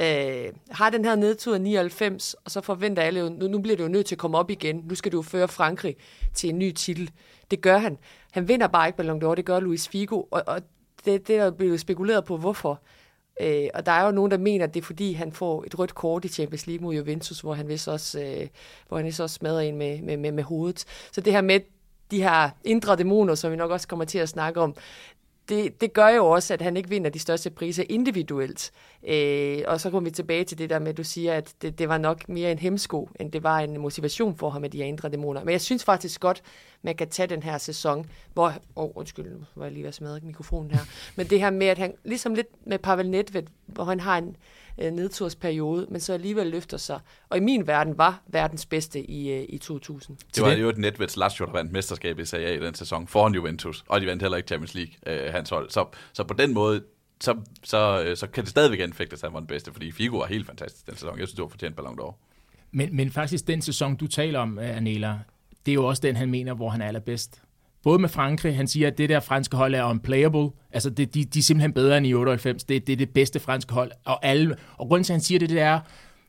øh, har den her nedtur 99, og så forventer alle jo, nu, nu bliver det jo nødt til at komme op igen. Nu skal du jo føre Frankrig til en ny titel. Det gør han. Han vinder bare ikke Ballon d'Or, det gør Luis Figo, og, og det, det er blevet spekuleret på, hvorfor. Øh, og der er jo nogen, der mener, at det er fordi, han får et rødt kort i Champions League mod Juventus, hvor han vist også, øh, hvor han vist også smadrer en med, med, med, med hovedet. Så det her med de her indre dæmoner, som vi nok også kommer til at snakke om, det, det gør jo også, at han ikke vinder de største priser individuelt. Øh, og så kommer vi tilbage til det der med, at du siger, at det, det var nok mere en hemsko, end det var en motivation for ham med de her indre dæmoner. Men jeg synes faktisk godt, man kan tage den her sæson, hvor... Åh, oh, undskyld, nu var jeg lige ved at smadre mikrofonen her. Men det her med, at han, ligesom lidt med Pavel Nedved, hvor han har en øh, nedtursperiode, men så alligevel løfter sig. Og i min verden var verdens bedste i, øh, i 2000.
Det var jo et Nedveds Lazio, der vandt mesterskabet i Serie A i den sæson foran Juventus, og de vandt heller ikke Champions League, øh, hans hold. Så, så på den måde, så, så, øh, så kan det stadigvæk anfægtes, at han var den bedste, fordi Figo var helt fantastisk den sæson. Jeg synes, det var fortjent Ballon d'Or.
Men, men faktisk den sæson, du taler om, Anela, det er jo også den, han mener, hvor han er allerbedst. Både med Frankrig, han siger, at det der franske hold er unplayable. Altså, det, de, de er simpelthen bedre end i 98. Det, det er det bedste franske hold. Og, alle, og grunden til, at han siger det, det er,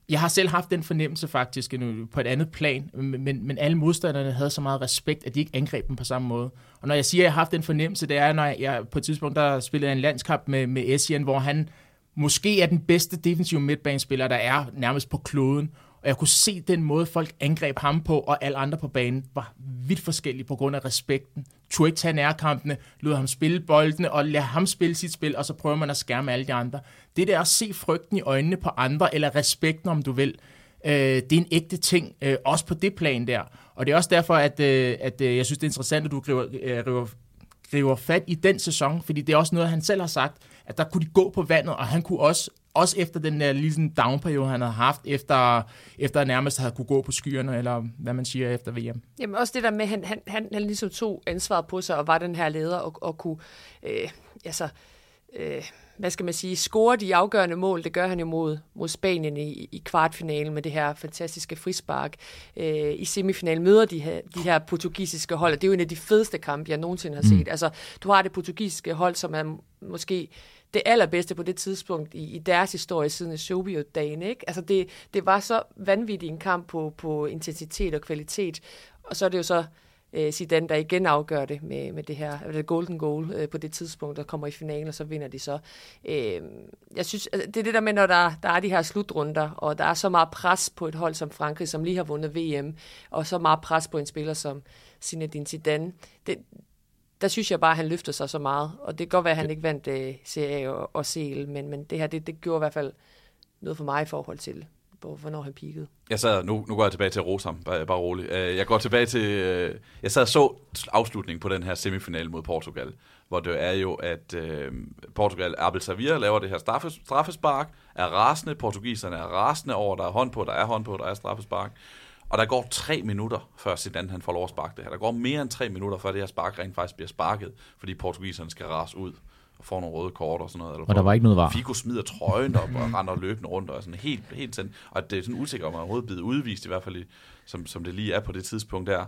jeg har selv haft den fornemmelse faktisk på et andet plan, men, men alle modstanderne havde så meget respekt, at de ikke angreb dem på samme måde. Og når jeg siger, at jeg har haft den fornemmelse, det er, når jeg, jeg på et tidspunkt der spillede en landskamp med, med Essien, hvor han måske er den bedste defensive midtbanespiller, der er nærmest på kloden. Og jeg kunne se den måde, folk angreb ham på, og alle andre på banen var vidt forskellige på grund af respekten. Tog ikke tage nærkampene, lod ham spille boldene, og lade ham spille sit spil, og så prøver man at skærme alle de andre. Det der at se frygten i øjnene på andre, eller respekten, om du vil, øh, det er en ægte ting, øh, også på det plan der. Og det er også derfor, at, øh, at øh, jeg synes, det er interessant, at du griber, øh, river, griber fat i den sæson, fordi det er også noget, han selv har sagt, at der kunne de gå på vandet, og han kunne også også efter den der lille down-periode, han havde haft, efter, efter nærmest havde kunne gå på skyerne, eller hvad man siger efter VM.
Jamen også det der med, at han, han, han, han ligesom tog ansvaret på sig, og var den her leder, og, og kunne øh, altså, øh, hvad skal man sige, score de afgørende mål. Det gør han jo mod, mod Spanien i, i kvartfinalen med det her fantastiske frispark. Øh, I semifinalen møder de her, de her portugisiske hold, og det er jo en af de fedeste kampe, jeg nogensinde har set. Mm. Altså, du har det portugisiske hold, som er måske det allerbedste på det tidspunkt i, i deres historie siden Sobio-dagen. Ikke? Altså det, det var så vanvittig en kamp på, på intensitet og kvalitet, og så er det jo så øh, Zidane, der igen afgør det med, med det her det golden goal øh, på det tidspunkt, der kommer i finalen, og så vinder de så. Øh, jeg synes, altså, det er det der med, når der, der er de her slutrunder, og der er så meget pres på et hold som Frankrig, som lige har vundet VM, og så meget pres på en spiller som Zinedine Zidane. Det, der synes jeg bare, at han løfter sig så meget. Og det kan godt være, at han ikke vandt uh, CA og, og CL, men, men det her, det, det gjorde i hvert fald noget for mig i forhold til, hvornår han peakede.
Jeg sad, nu, nu går jeg tilbage til Rosam, bare, bare roligt. Uh, jeg går tilbage til, uh, jeg sad og så afslutningen på den her semifinal mod Portugal, hvor det er jo, at uh, Portugal, Abel Savia laver det her straffes, straffespark, er rasende, portugiserne er rasende over, der er hånd på, der er hånd på, der er straffespark. Og der går tre minutter, før Zidane han får lov at sparke det her. Der går mere end tre minutter, før det her spark rent faktisk bliver sparket, fordi portugiserne skal rase ud og får nogle røde kort og sådan noget. Eller
og der var ikke noget var.
Figo smider trøjen op og render løbende rundt og er sådan helt, helt sådan. Og det er sådan usikker, om han overhovedet blevet udvist, i hvert fald, som, som det lige er på det tidspunkt der.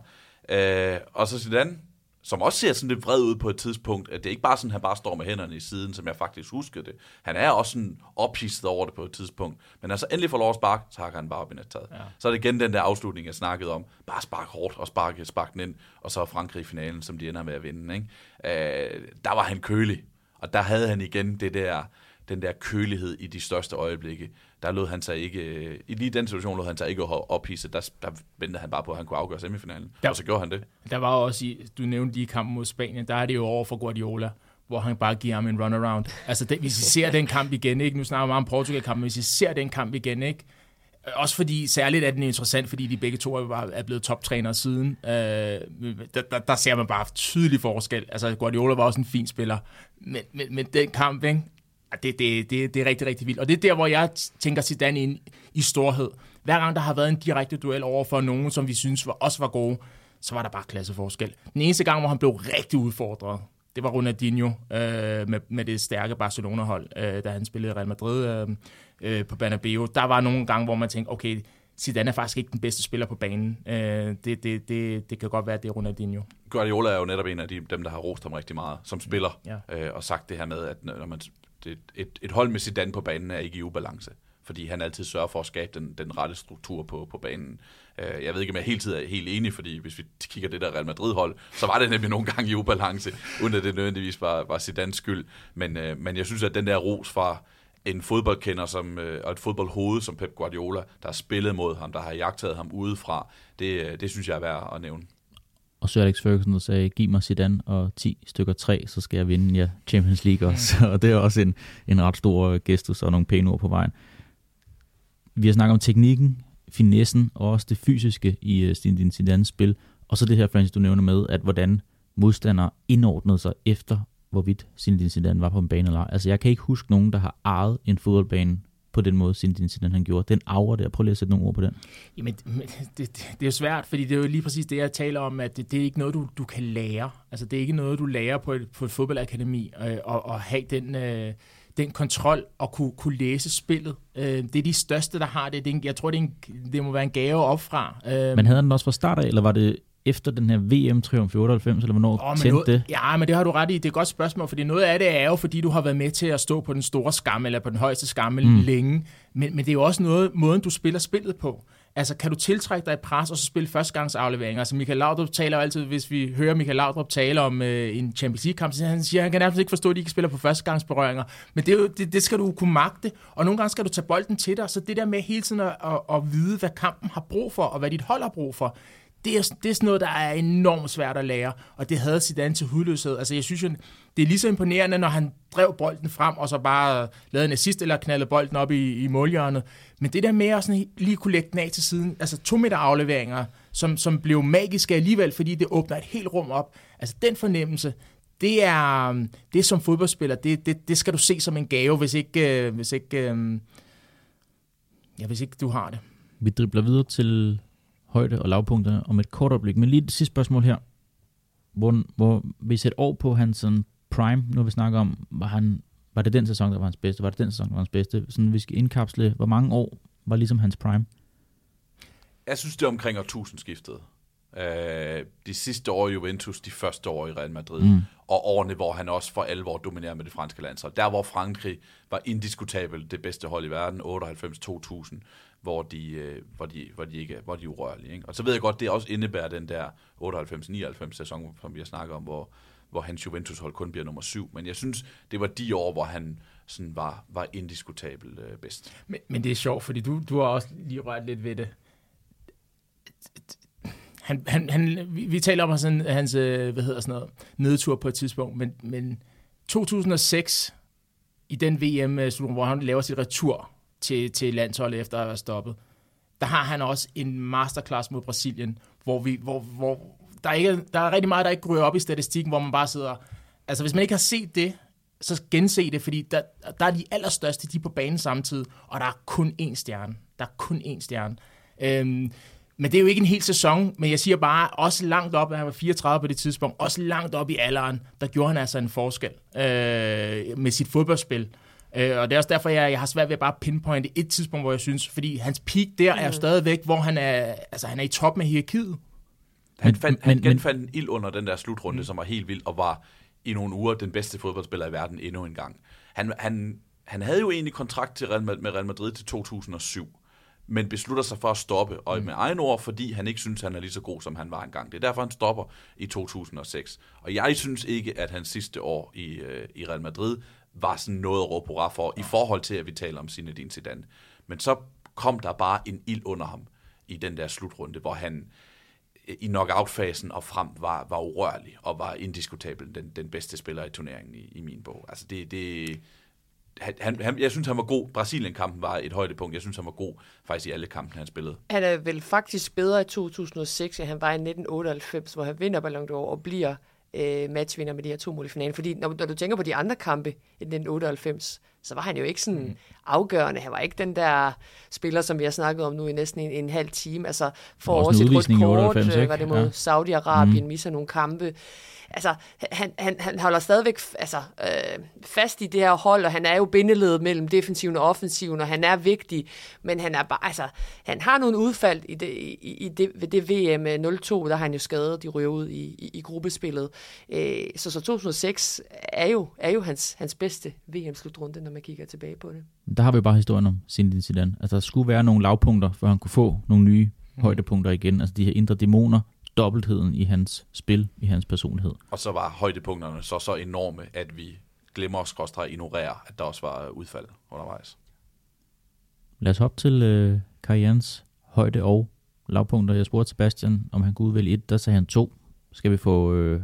Øh, og så Zidane, som også ser sådan lidt vred ud på et tidspunkt, at det er ikke bare sådan, at han bare står med hænderne i siden, som jeg faktisk huskede det. Han er også sådan ophidset over det på et tidspunkt. Men altså endelig får lov at sparke, så hakker han bare op i nettaget. Ja. Så er det igen den der afslutning, jeg snakkede om. Bare spark hårdt og sparke, spark den ind, og så Frankrig i finalen, som de ender med at vinde. Ikke? Øh, der var han kølig, og der havde han igen det der, den der kølighed i de største øjeblikke der lod han sig ikke, øh, i lige den situation lod han sig ikke ophisse, der, der ventede han bare på, at han kunne afgøre semifinalen, der, og så gjorde han det.
Der var også, i, du nævnte lige kampen mod Spanien, der er det jo over for Guardiola, hvor han bare giver ham en runaround. Altså, det, hvis I ser den kamp igen, ikke? nu snakker vi om Portugal-kampen, hvis I ser den kamp igen, ikke? Også fordi, særligt er den interessant, fordi de begge to er blevet toptrænere siden. Øh, der, der, der ser man bare tydelig forskel. Altså, Guardiola var også en fin spiller. Men, men, men den kamp, ikke? Det, det, det, det er rigtig, rigtig vildt. Og det er der, hvor jeg tænker Zidane ind i storhed. Hver gang der har været en direkte duel over for nogen, som vi synes var, også var gode, så var der bare klasseforskel. Den eneste gang, hvor han blev rigtig udfordret, det var Ronaldinho øh, med, med det stærke Barcelona-hold, øh, da han spillede Real Madrid øh, øh, på Bernabeu. Der var nogle gange, hvor man tænkte, okay, Zidane er faktisk ikke den bedste spiller på banen. Øh, det, det, det, det kan godt være, at det er Ronaldinho.
Guardiola er jo netop en af de, dem, der har rost ham rigtig meget som spiller, ja. øh, og sagt det her med, at når man et, et, et hold med Zidane på banen er ikke i ubalance, fordi han altid sørger for at skabe den, den rette struktur på, på banen. Øh, jeg ved ikke, om jeg hele tiden er helt enig, fordi hvis vi kigger det der Real Madrid-hold, så var det nemlig nogle gange i ubalance, uden at det nødvendigvis var, var Zidanes skyld. Men, øh, men jeg synes, at den der ros fra en fodboldkender som, øh, og et fodboldhoved som Pep Guardiola, der har spillet mod ham, der har jagtet ham udefra, det, det synes jeg er værd at nævne.
Og så Alex Ferguson, der sagde, giv mig Zidane og 10 stykker 3, så skal jeg vinde ja, Champions League også. Mm. og det er også en, en ret stor gestus og nogle pæne ord på vejen. Vi har snakket om teknikken, finessen og også det fysiske i uh, Zinedine Zidanes spil. Og så det her, Francis, du nævner med, at hvordan modstandere indordnede sig efter, hvorvidt Zinedine Zidane var på en bane eller ej. Altså, jeg kan ikke huske nogen, der har ejet en fodboldbane på den måde, Zinedine Zidane han gjorde. Den aura der, prøv lige at sætte nogle ord på den.
Jamen, det, det, det er svært, fordi det er jo lige præcis det, jeg taler om, at det, det er ikke noget, du, du kan lære. Altså, det er ikke noget, du lærer på et, på et fodboldakademi, øh, og, og have den... Øh, den kontrol og kunne, kunne læse spillet. Øh, det er de største, der har det. det er en, jeg tror, det, er en, det må være en gave opfra.
Øh, Men havde han den også fra start af, eller var det efter den her VM-triumf i 98, eller hvornår oh, tændte det?
Ja, men det har du ret i. Det er et godt spørgsmål, fordi noget af det er jo, fordi du har været med til at stå på den store skamme, eller på den højeste skamme mm. længe. Men, men det er jo også noget, måden, du spiller spillet på. Altså, kan du tiltrække dig et pres, og så spille førstegangsafleveringer? Altså, Michael Laudrup taler jo altid, hvis vi hører Michael Laudrup tale om øh, en Champions League-kamp, så han siger, at han kan nærmest ikke forstå, at de ikke spiller på førstegangsberøringer. Men det, er jo, det, det skal du kunne magte, og nogle gange skal du tage bolden til dig. Så det der med hele tiden at, at, at vide, hvad kampen har brug for, og hvad dit hold har brug for, det er, det er sådan noget, der er enormt svært at lære, og det havde Zidane til hudløshed. Altså, jeg synes jo, det er lige så imponerende, når han drev bolden frem, og så bare lavede en assist, eller knaldede bolden op i, i målhjørnet. Men det der med at sådan lige kunne lægge den af til siden, altså to meter afleveringer, som, som blev magiske alligevel, fordi det åbner et helt rum op. Altså, den fornemmelse, det er, øhm, det er som fodboldspiller, det, det, det skal du se som en gave, hvis ikke, øh, hvis ikke, øhm, ja, hvis ikke du har det.
Vi dribler videre til højde- og lavpunkterne om et kort øjeblik. Men lige det sidste spørgsmål her. Hvor, hvor vi sætter år på hans sådan prime, nu vi snakker om, var han Var det den sæson, der var hans bedste? Var det den sæson, der var hans bedste? Sådan, vi skal indkapsle, hvor mange år var ligesom hans prime?
Jeg synes, det er omkring årtusindskiftet. Øh, de sidste år i Juventus, de første år i Real Madrid, mm. og årene, hvor han også for alvor dominerer med det franske landshold. Der, hvor Frankrig var indiskutabelt det bedste hold i verden, 98-2000, hvor de, øh, hvor de, hvor de ikke hvor de er urørlige. Ikke? Og så ved jeg godt, det også indebærer den der 98-99 sæson, som vi har snakket om, hvor, hvor hans Juventus-hold kun bliver nummer syv. Men jeg synes, det var de år, hvor han sådan var, var indiskutabel øh, bedst.
Men, men det er sjovt, fordi du, du har også lige rørt lidt ved det. Han, han, han, vi, vi taler om sådan, hans øh, hvad hedder sådan noget, nedtur på et tidspunkt, men, men 2006, i den VM, øh, hvor han laver sit retur til, til landsholdet efter at have stoppet, der har han også en masterclass mod Brasilien, hvor, vi, hvor, hvor der, er ikke, der er rigtig meget, der ikke ryger op i statistikken, hvor man bare sidder... Altså, hvis man ikke har set det, så gense det, fordi der, der er de allerstørste, de er på banen samtidig, og der er kun én stjerne. Der er kun én stjerne. Øhm, men det er jo ikke en hel sæson, men jeg siger bare, også langt op, at han var 34 på det tidspunkt, også langt op i alderen, der gjorde han altså en forskel øh, med sit fodboldspil. Øh, og det er også derfor, jeg, jeg har svært ved at bare pinpointe et tidspunkt, hvor jeg synes, fordi hans peak der er mm. stadigvæk, hvor han er, altså, han er i top med hierarkiet.
Han, fandt, han genfandt en ild under den der slutrunde, mm. som var helt vild, og var i nogle uger den bedste fodboldspiller i verden endnu en gang. Han, han, han havde jo egentlig kontrakt til Real, med Real Madrid til 2007, men beslutter sig for at stoppe, og mm. med egen ord, fordi han ikke synes, han er lige så god, som han var engang. Det er derfor, han stopper i 2006. Og jeg synes ikke, at hans sidste år i, øh, i Real Madrid var sådan noget at råbe hurra for, i forhold til, at vi taler om Zinedine Zidane. Men så kom der bare en ild under ham i den der slutrunde, hvor han i knockout-fasen og frem var, var urørlig og var indiskutabel den, den bedste spiller i turneringen i, i min bog. Altså det, det han, han, jeg synes, han var god. Brasilien-kampen var et højdepunkt. Jeg synes, han var god faktisk i alle kampen, han spillede.
Han er vel faktisk bedre i 2006, end han var i 1998, hvor han vinder Ballon d'Or og bliver øh, matchvinder med de her to mål i finalen. Fordi når, når du tænker på de andre kampe i 1998, så var han jo ikke sådan mm. afgørende. Han var ikke den der spiller, som vi har snakket om nu i næsten en, en halv time. Altså for også et rødt kort, 98, øh, var det mod ja. Saudi-Arabien, mm. misser nogle kampe altså, han, han, han holder stadigvæk altså, øh, fast i det her hold, og han er jo bindeledet mellem defensiven og offensiven, og han er vigtig, men han er bare, altså, han har nogle udfald i det, i, i det, ved det VM 02, der har han jo skadet, de ryger ud i, i, i gruppespillet. Øh, så, så 2006 er jo, er jo hans, hans bedste VM-slutrunde, når man kigger tilbage på det.
Der har vi bare historien om Zinedine Zidane. Altså, der skulle være nogle lavpunkter, for han kunne få nogle nye mm. højdepunkter igen. Altså de her indre dæmoner, dobbeltheden i hans spil, i hans personlighed.
Og så var højdepunkterne så så enorme, at vi glemmer os ignorerer, at der også var udfald undervejs.
Lad os hoppe til øh, karrierens højde og lavpunkter. Jeg spurgte Sebastian, om han kunne udvælge et, der sagde han to. Skal vi få øh,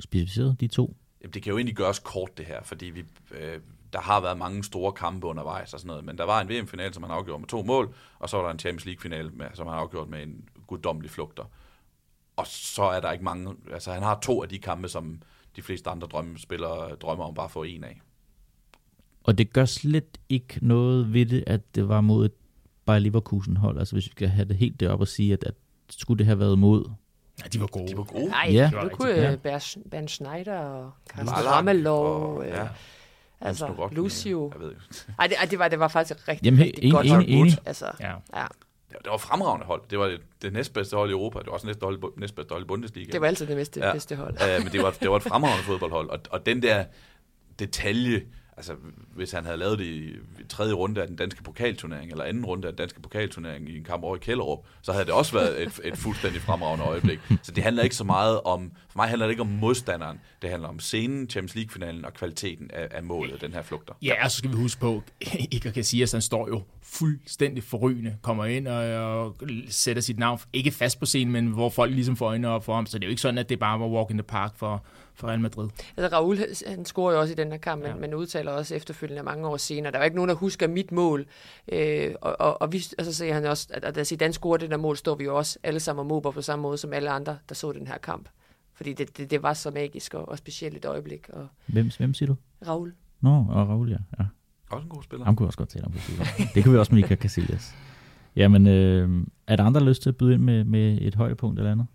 specificeret de to?
Jamen, det kan jo egentlig gøres kort, det her, fordi vi, øh, der har været mange store kampe undervejs og sådan noget, men der var en VM-final, som han afgjorde med to mål, og så var der en Champions League-final, som han afgjort med en guddommelig flugter. Og så er der ikke mange, altså han har to af de kampe, som de fleste andre drømmespillere drømmer om bare at få en af.
Og det gør slet ikke noget ved det, at det var mod et Bayer Leverkusen hold. Altså hvis vi skal have det helt deroppe og sige, at, at skulle det have været mod
Ja, de var gode.
De var gode.
Nej, ja. du kunne ja. Ben Schneider og Carsten Ramelov. Og, ja. Altså, Lucio. Jeg ved Ej, det, det, var, det var faktisk rigtig, Jamen, rigtig en, godt. En, en,
altså,
ja. ja
det var fremragende hold. Det var det, det næstbedste hold i Europa. Det var også næste hold, næstbedste hold i Bundesliga.
Det var altid det bedste, ja. bedste hold.
uh, men det var, det var et fremragende fodboldhold. Og, og den der detalje, altså hvis han havde lavet det i tredje runde af den danske pokalturnering, eller anden runde af den danske pokalturnering i en kamp over i Kælderup, så havde det også været et, et fuldstændig fremragende øjeblik. Så det handler ikke så meget om, for mig handler det ikke om modstanderen, det handler om scenen, Champions League-finalen og kvaliteten af, af målet, den her flugter.
Ja, og så skal vi huske på, Iker Casillas, han står jo fuldstændig forrygende, kommer ind og, og sætter sit navn, ikke fast på scenen, men hvor folk ligesom får øjnene op for ham, så det er jo ikke sådan, at det bare var walk in the park for, for Real Madrid.
Altså Raul, han scorer jo også i den her kamp, ja. men, men udtaler også efterfølgende mange år senere. Der var ikke nogen, der husker mit mål. Øh, og, og, og, vi, og så siger han også, at, at da Zidane scorer det der mål, står vi jo også alle sammen og mober på samme måde som alle andre, der så den her kamp. Fordi det, det, det var så magisk og, og specielt et øjeblik. Og
hvem, hvem siger du?
Raul.
Nå, og Raul, ja. ja.
Også en god spiller.
Ham kunne også godt tale om på Det kan vi også med Iker Casillas. Jamen, øh, er der andre, der lyst til at byde ind med, med et højdepunkt eller andet?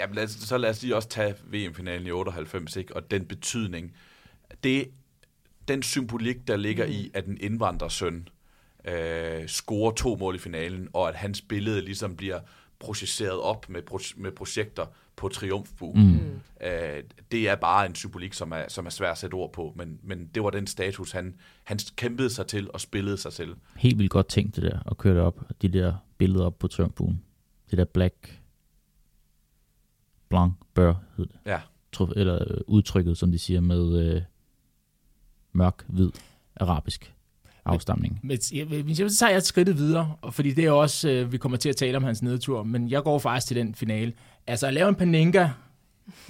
Ja, lad os, så lad os lige også tage VM-finalen i 98, ikke? og den betydning. Det, den symbolik, der ligger mm. i, at en indvandrersøn øh, scorer to mål i finalen, og at hans billede ligesom bliver projiceret op med, pro- med projekter på triumfbuen. Mm. Øh, det er bare en symbolik, som er, som er svær at sætte ord på, men, men det var den status, han, han kæmpede sig til og spillede sig til.
Helt vildt godt tænkt det der, at køre det op, de der billeder op på triumfbuen. Det der black, blanc, bør, hed det.
Ja.
Tro- Eller øh, udtrykket, som de siger, med øh, mørk, hvid, arabisk afstamning.
Men jeg, så tager jeg et skridt videre, og fordi det er også, øh, vi kommer til at tale om hans nedtur, men jeg går faktisk til den finale. Altså at lave en paninka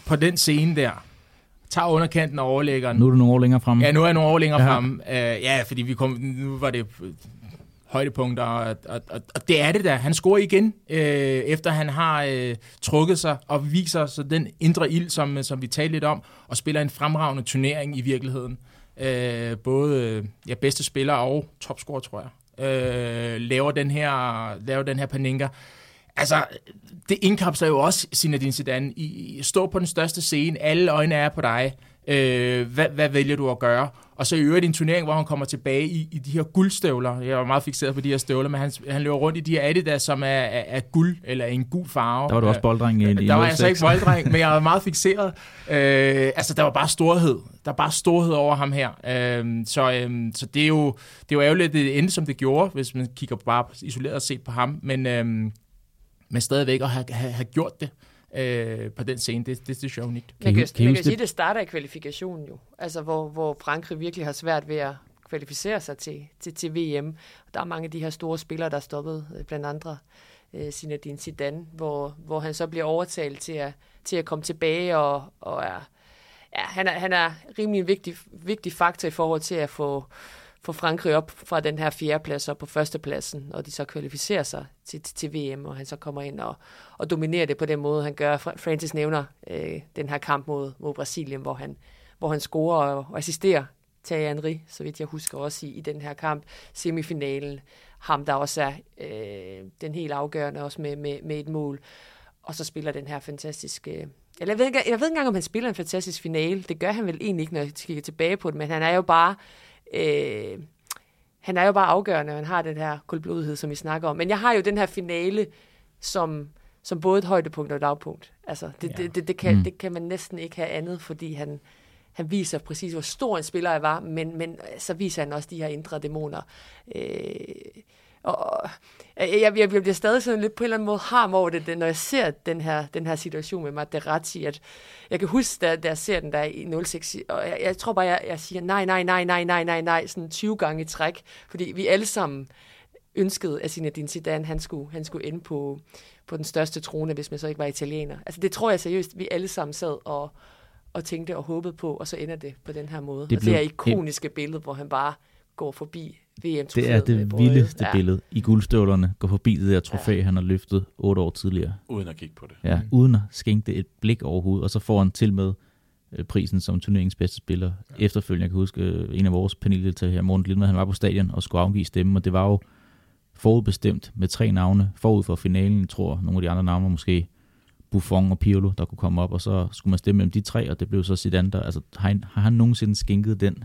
på den scene der, tager underkanten og overlæggeren.
Nu er du nogle år længere fremme.
Ja, nu er jeg nogle år længere
Ja.
ja. frem. Uh, ja, fordi vi kom, nu var det øh, højdepunkter, og, og, og, og det er det da. Han scorer igen, øh, efter han har øh, trukket sig og viser så den indre ild, som, øh, som vi talte lidt om, og spiller en fremragende turnering i virkeligheden. Øh, både øh, ja, bedste spiller og topscorer, tror jeg. Øh, laver, den her, laver den her paninka. Altså, det indkapsler jo også Zinedine Zidane. I, I stå på den største scene, alle øjne er på dig. Øh, hvad, hvad vælger du at gøre? Og så i øvrigt en turnering, hvor han kommer tilbage i, i de her guldstøvler. Jeg var meget fixeret på de her støvler, men han, han løber rundt i de her Adidas, som er, er, er guld, eller en gul farve.
Der var du også bolddreng i, i
Der var jeg så
06.
ikke bolddreng, men jeg var meget fixeret. Øh, altså, der var bare storhed. Der var bare storhed over ham her. Øh, så, øh, så det er jo det er jo ærgerligt, at det endte, som det gjorde, hvis man kigger bare isoleret set på ham. Men, øh, men stadigvæk at have, have, have gjort det øh, på den scene, det, det, det synes jeg er unikt.
Man kan,
kan
man kan sige, at det starter i kvalifikationen jo. Altså, hvor, hvor Frankrig virkelig har svært ved at kvalificere sig til, til, til VM. Der er mange af de her store spillere, der er stoppet, øh, blandt andre øh, Zinedine Zidane, hvor, hvor han så bliver overtalt til at, til at komme tilbage og, og er, ja, han er, han er rimelig en vigtig, vigtig faktor i forhold til at få, få Frankrig op fra den her fjerdeplads og på førstepladsen, og de så kvalificerer sig til, til, til VM, og han så kommer ind og, og dominerer det på den måde, han gør. Francis nævner øh, den her kamp mod, mod Brasilien, hvor han, hvor han scorer og, og assisterer Thierry Henry, så vidt jeg husker også i, i den her kamp, semifinalen. Ham, der også er øh, den helt afgørende, også med, med, med et mål. Og så spiller den her fantastiske... Øh, eller jeg ved, ikke, jeg ved ikke engang, om han spiller en fantastisk finale. Det gør han vel egentlig ikke, når jeg kigger tilbage på det, men han er jo bare... Øh, han er jo bare afgørende, og han har den her koldblodighed, som vi snakker om. Men jeg har jo den her finale som, som både et højdepunkt og et lavpunkt. Altså, det,
Ja.
det, det, det, kan,
Mm.
det kan man næsten ikke have andet, fordi han, han viser præcis, hvor stor en spiller jeg var, men, men så viser han også de her indre dæmoner. Øh, og jeg, jeg, jeg bliver stadig sådan lidt på en eller anden måde harm over det, det, når jeg ser den her, den her situation med Materazzi, at jeg kan huske, da, da jeg ser den der i 06, og jeg, jeg tror bare, jeg, jeg siger nej, nej, nej, nej, nej, nej, nej, sådan 20 gange i træk, fordi vi alle sammen ønskede, at Zinedine Zidane, han skulle, han skulle ende på, på den største trone, hvis man så ikke var italiener. Altså det tror jeg seriøst, vi alle sammen sad og, og tænkte og håbede på, og så ender det på den her måde.
Det
Det, og
blev
det er ikoniske billede, hvor han bare går forbi vm
Det er det vildeste ja. billede i guldstøvlerne. Går forbi det der trofæ, ja. han har løftet otte år tidligere.
Uden at kigge på det.
Ja, mm. uden at skænke det et blik overhovedet. Og så får han til med øh, prisen som turneringens bedste spiller. Ja. Efterfølgende, jeg kan huske, øh, en af vores paneldeltagere her, Morten Lindmer, han var på stadion og skulle afgive stemme, og det var jo forudbestemt med tre navne forud for finalen. Jeg tror, nogle af de andre navne var måske Buffon og Pirlo, der kunne komme op, og så skulle man stemme mellem de tre, og det blev så Zidane, der, altså har han, har han nogensinde skænket den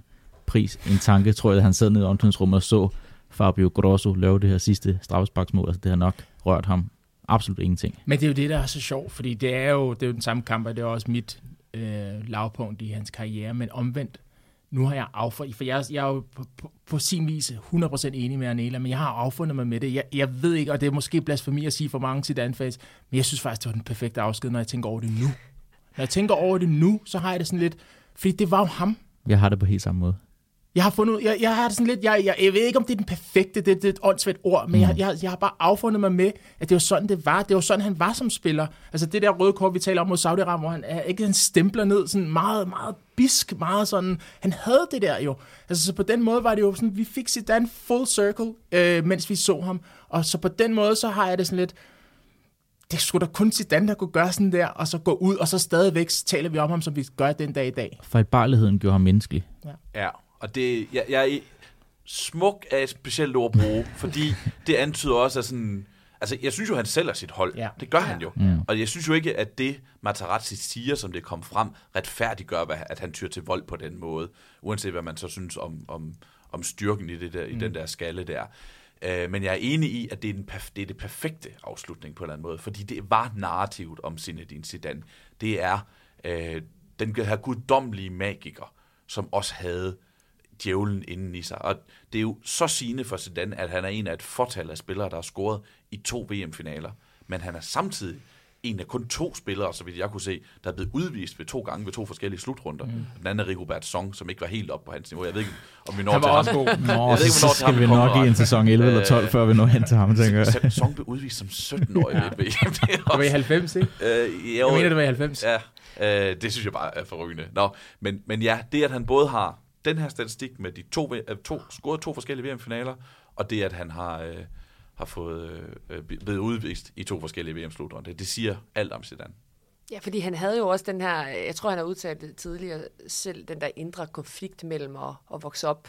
pris en tanke, tror jeg, at han sad nede i omklædningsrummet og så Fabio Grosso lave det her sidste straffesparksmål, altså det har nok rørt ham absolut ingenting.
Men det er jo det, der er så sjovt, fordi det er jo, det er jo den samme kamp, og det er også mit øh, lavpunkt i hans karriere, men omvendt, nu har jeg affundet, for jeg, jeg er jo på, på, på sin vis 100% enig med Arnela, men jeg har affundet mig med det. Jeg, jeg ved ikke, og det er måske blasfemi at sige for mange til fans, men jeg synes faktisk, det var den perfekte afsked, når jeg tænker over det nu. Når jeg tænker over det nu, så har jeg det sådan lidt, fordi det var jo ham.
Jeg har det på helt samme måde.
Jeg har fundet, jeg, jeg har det sådan lidt, jeg, jeg, jeg ved ikke, om det er den perfekte, det, det er et åndssvagt ord, men mm. jeg, jeg, jeg har bare affundet mig med, at det var sådan, det var. Det var sådan, han var som spiller. Altså det der røde kort, vi taler om mod Saudi-Arabien, hvor han er ikke han stempler ned, sådan meget, meget bisk, meget sådan, han havde det der jo. Altså så på den måde var det jo sådan, vi fik Zidane full circle, øh, mens vi så ham, og så på den måde, så har jeg det sådan lidt, det skulle da kun Zidane, der kunne gøre sådan der, og så gå ud, og så stadigvæk taler vi om ham, som vi gør den dag i dag.
Fejlbarligheden gjorde ham menneskelig.
Ja, og det, jeg, jeg er smuk er et specielt ord at bruge, fordi det antyder også, at sådan, Altså, jeg synes jo, han sælger sit hold.
Ja.
Det gør han jo.
Mm.
Og jeg synes jo ikke, at det, Materazzi siger, som det kom frem, retfærdiggør, hvad- at han tyr til vold på den måde. Uanset hvad man så synes om, om, om styrken i, det der, i den der skalle der. Øh, men jeg er enig i, at det er, den det er det perfekte afslutning på en eller anden måde. Fordi det var narrativet om Zinedine Zidane. Det er øh, den her guddommelige magiker, som også havde djævlen inden i sig. Og det er jo så sigende for Zidane, at han er en af et fortal af spillere, der har scoret i to VM-finaler. Men han er samtidig en af kun to spillere, så vidt jeg kunne se, der er blevet udvist ved to gange ved to forskellige slutrunder. Mm. Den anden er Rigobert Song, som ikke var helt op på hans niveau. Jeg ved ikke, om vi når
Han var
til ham.
god.
Nå,
Jeg ved ikke,
så
hvornår
skal
han
vi nok i en sæson 11 eller 12,
Øh,
før vi når hen til ham, tænker jeg.
Song blev udvist som 17-årig ja. ved VM. Det
var i
også,
90, ikke?
øh,
Jeg mener, det var i 90.
Ja, øh, det synes jeg bare er forrygende. Nå, men, men ja, det at han både har den her statistik med de to, øh, to scoret to forskellige VM-finaler, og det at han har, øh, har fået øh, blevet udvist i to forskellige VM-slutrunder, det siger alt om Zidane.
Ja, fordi han havde jo også den her, jeg tror, han har udtalt det tidligere selv, den der indre konflikt mellem at, at vokse op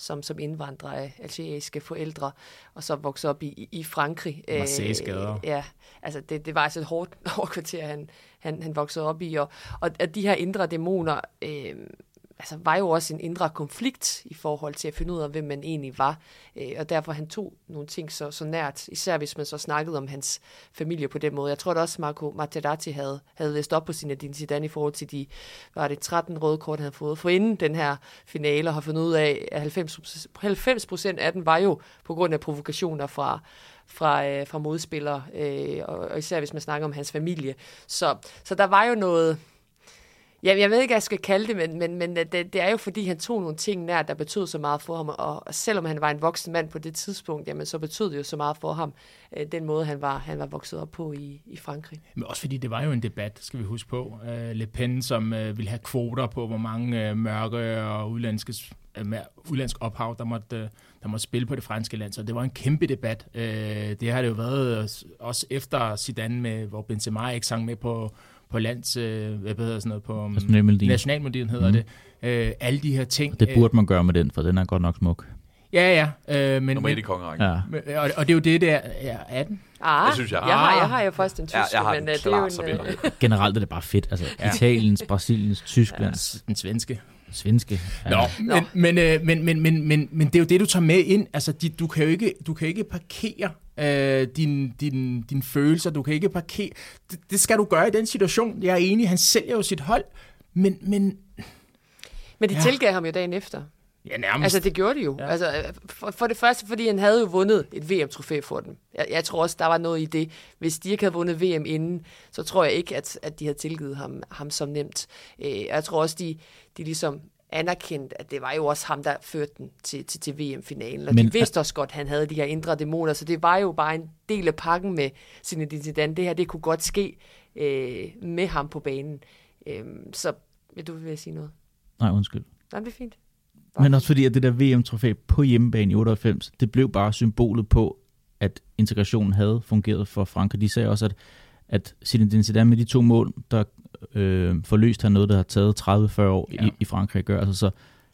som, som indvandrer af algeriske forældre, og så vokse op i, i Frankrig.
Marseilles gader.
Øh, ja, altså det, det var altså et hårdt, hårdt kvarter, han, han, han voksede op i, og, og at de her indre dæmoner, øh, altså var jo også en indre konflikt i forhold til at finde ud af, hvem man egentlig var. Øh, og derfor han tog nogle ting så, så nært, især hvis man så snakkede om hans familie på den måde. Jeg tror da også, Marco Materazzi havde, havde læst op på sin Adin Zidane i forhold til de, var det 13 røde kort, han havde fået. For inden den her finale og har fundet ud af, at 90, 90 procent af den var jo på grund af provokationer fra, fra, øh, fra modspillere, øh, og, og især hvis man snakker om hans familie. Så, så der var jo noget, Ja, jeg ved ikke, hvad jeg skal kalde det, men, men, men øh, det, det er jo fordi, han tog nogle ting nær, der betød så meget for ham, og, og selvom han var en voksen mand på det tidspunkt, jamen så betød det jo så meget for ham, øh, den måde, han var, han var vokset op på i, i Frankrig.
Men også fordi det var jo en debat, skal vi huske på. Øh, Le Pen, som øh, ville have kvoter på, hvor mange øh, mørke og udlandske, øh, med udlandsk ophav, der måtte, øh, der måtte spille på det franske land. Så det var en kæmpe debat. Det har det jo været også efter Zidane, med, hvor Benzema ikke sang med på, på lands, øh, hvad hedder sådan noget, på um,
Nationalmelodien.
nationalmelodien hedder mm. det. Øh, alle de her ting.
Det burde man gøre med den, for den er godt nok smuk.
Øh, ja, ja. Øh, men,
Nummer et i
men,
kongerækken.
Ja.
men, og, og det er jo det der, ja, 18.
Ah,
Det synes jeg.
Jeg har, jeg har jo først den tyske,
Ja, jeg har
men
den
øh, det er jo en... Øh,
Generelt er det bare fedt. Altså,
Ja.
Italiens, Brasiliens, Tysklands,
Den svenske.
svenske.
Nå, men, men, øh, men, men, men, men, men det er jo det, du tager med ind. Altså, de, du, kan jo ikke, du kan ikke parkere øh, dine din, din følelser. Du kan ikke parkere... Det, det skal du gøre i den situation. Jeg er enig, han sælger jo sit hold. Men, men
men de
Ja.
tilgav ham jo dagen efter.
ja, nærmest.
Altså, det gjorde de jo.
Ja.
Altså, for, for det første, fordi han havde jo vundet et VM-trofæ for dem. Jeg, jeg tror også, der var noget i det. Hvis de ikke havde vundet VM inden, så tror jeg ikke, at, at de havde tilgivet ham, ham som nemt. Øh, jeg tror også, de, de ligesom anerkendt, at det var jo også ham, der førte den til, til, til VM-finalen. Og
Men-
de vidste også godt, at han havde de her indre dæmoner, så det var jo bare en del af pakken med Zinedine Zidane. Det her, det kunne godt ske øh, med ham på banen. Øh, så vil du vil sige noget?
Nej, undskyld.
Nej, det er fint.
Men også fordi, at det der VM-trofæ på hjemmebane i 98, det blev bare symbolet på, at integrationen havde fungeret for Frankrig. De sagde også, at, at Zinedine Zidane med de to mål, der øh, forløste han noget, der har taget 30-40 år
Ja.
i, i Frankrig at gøre. Altså, så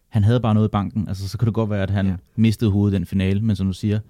han havde bare noget i banken. Altså, så kunne det godt være, at han
Ja.
ja. mistede hovedet i den finale, men som du siger,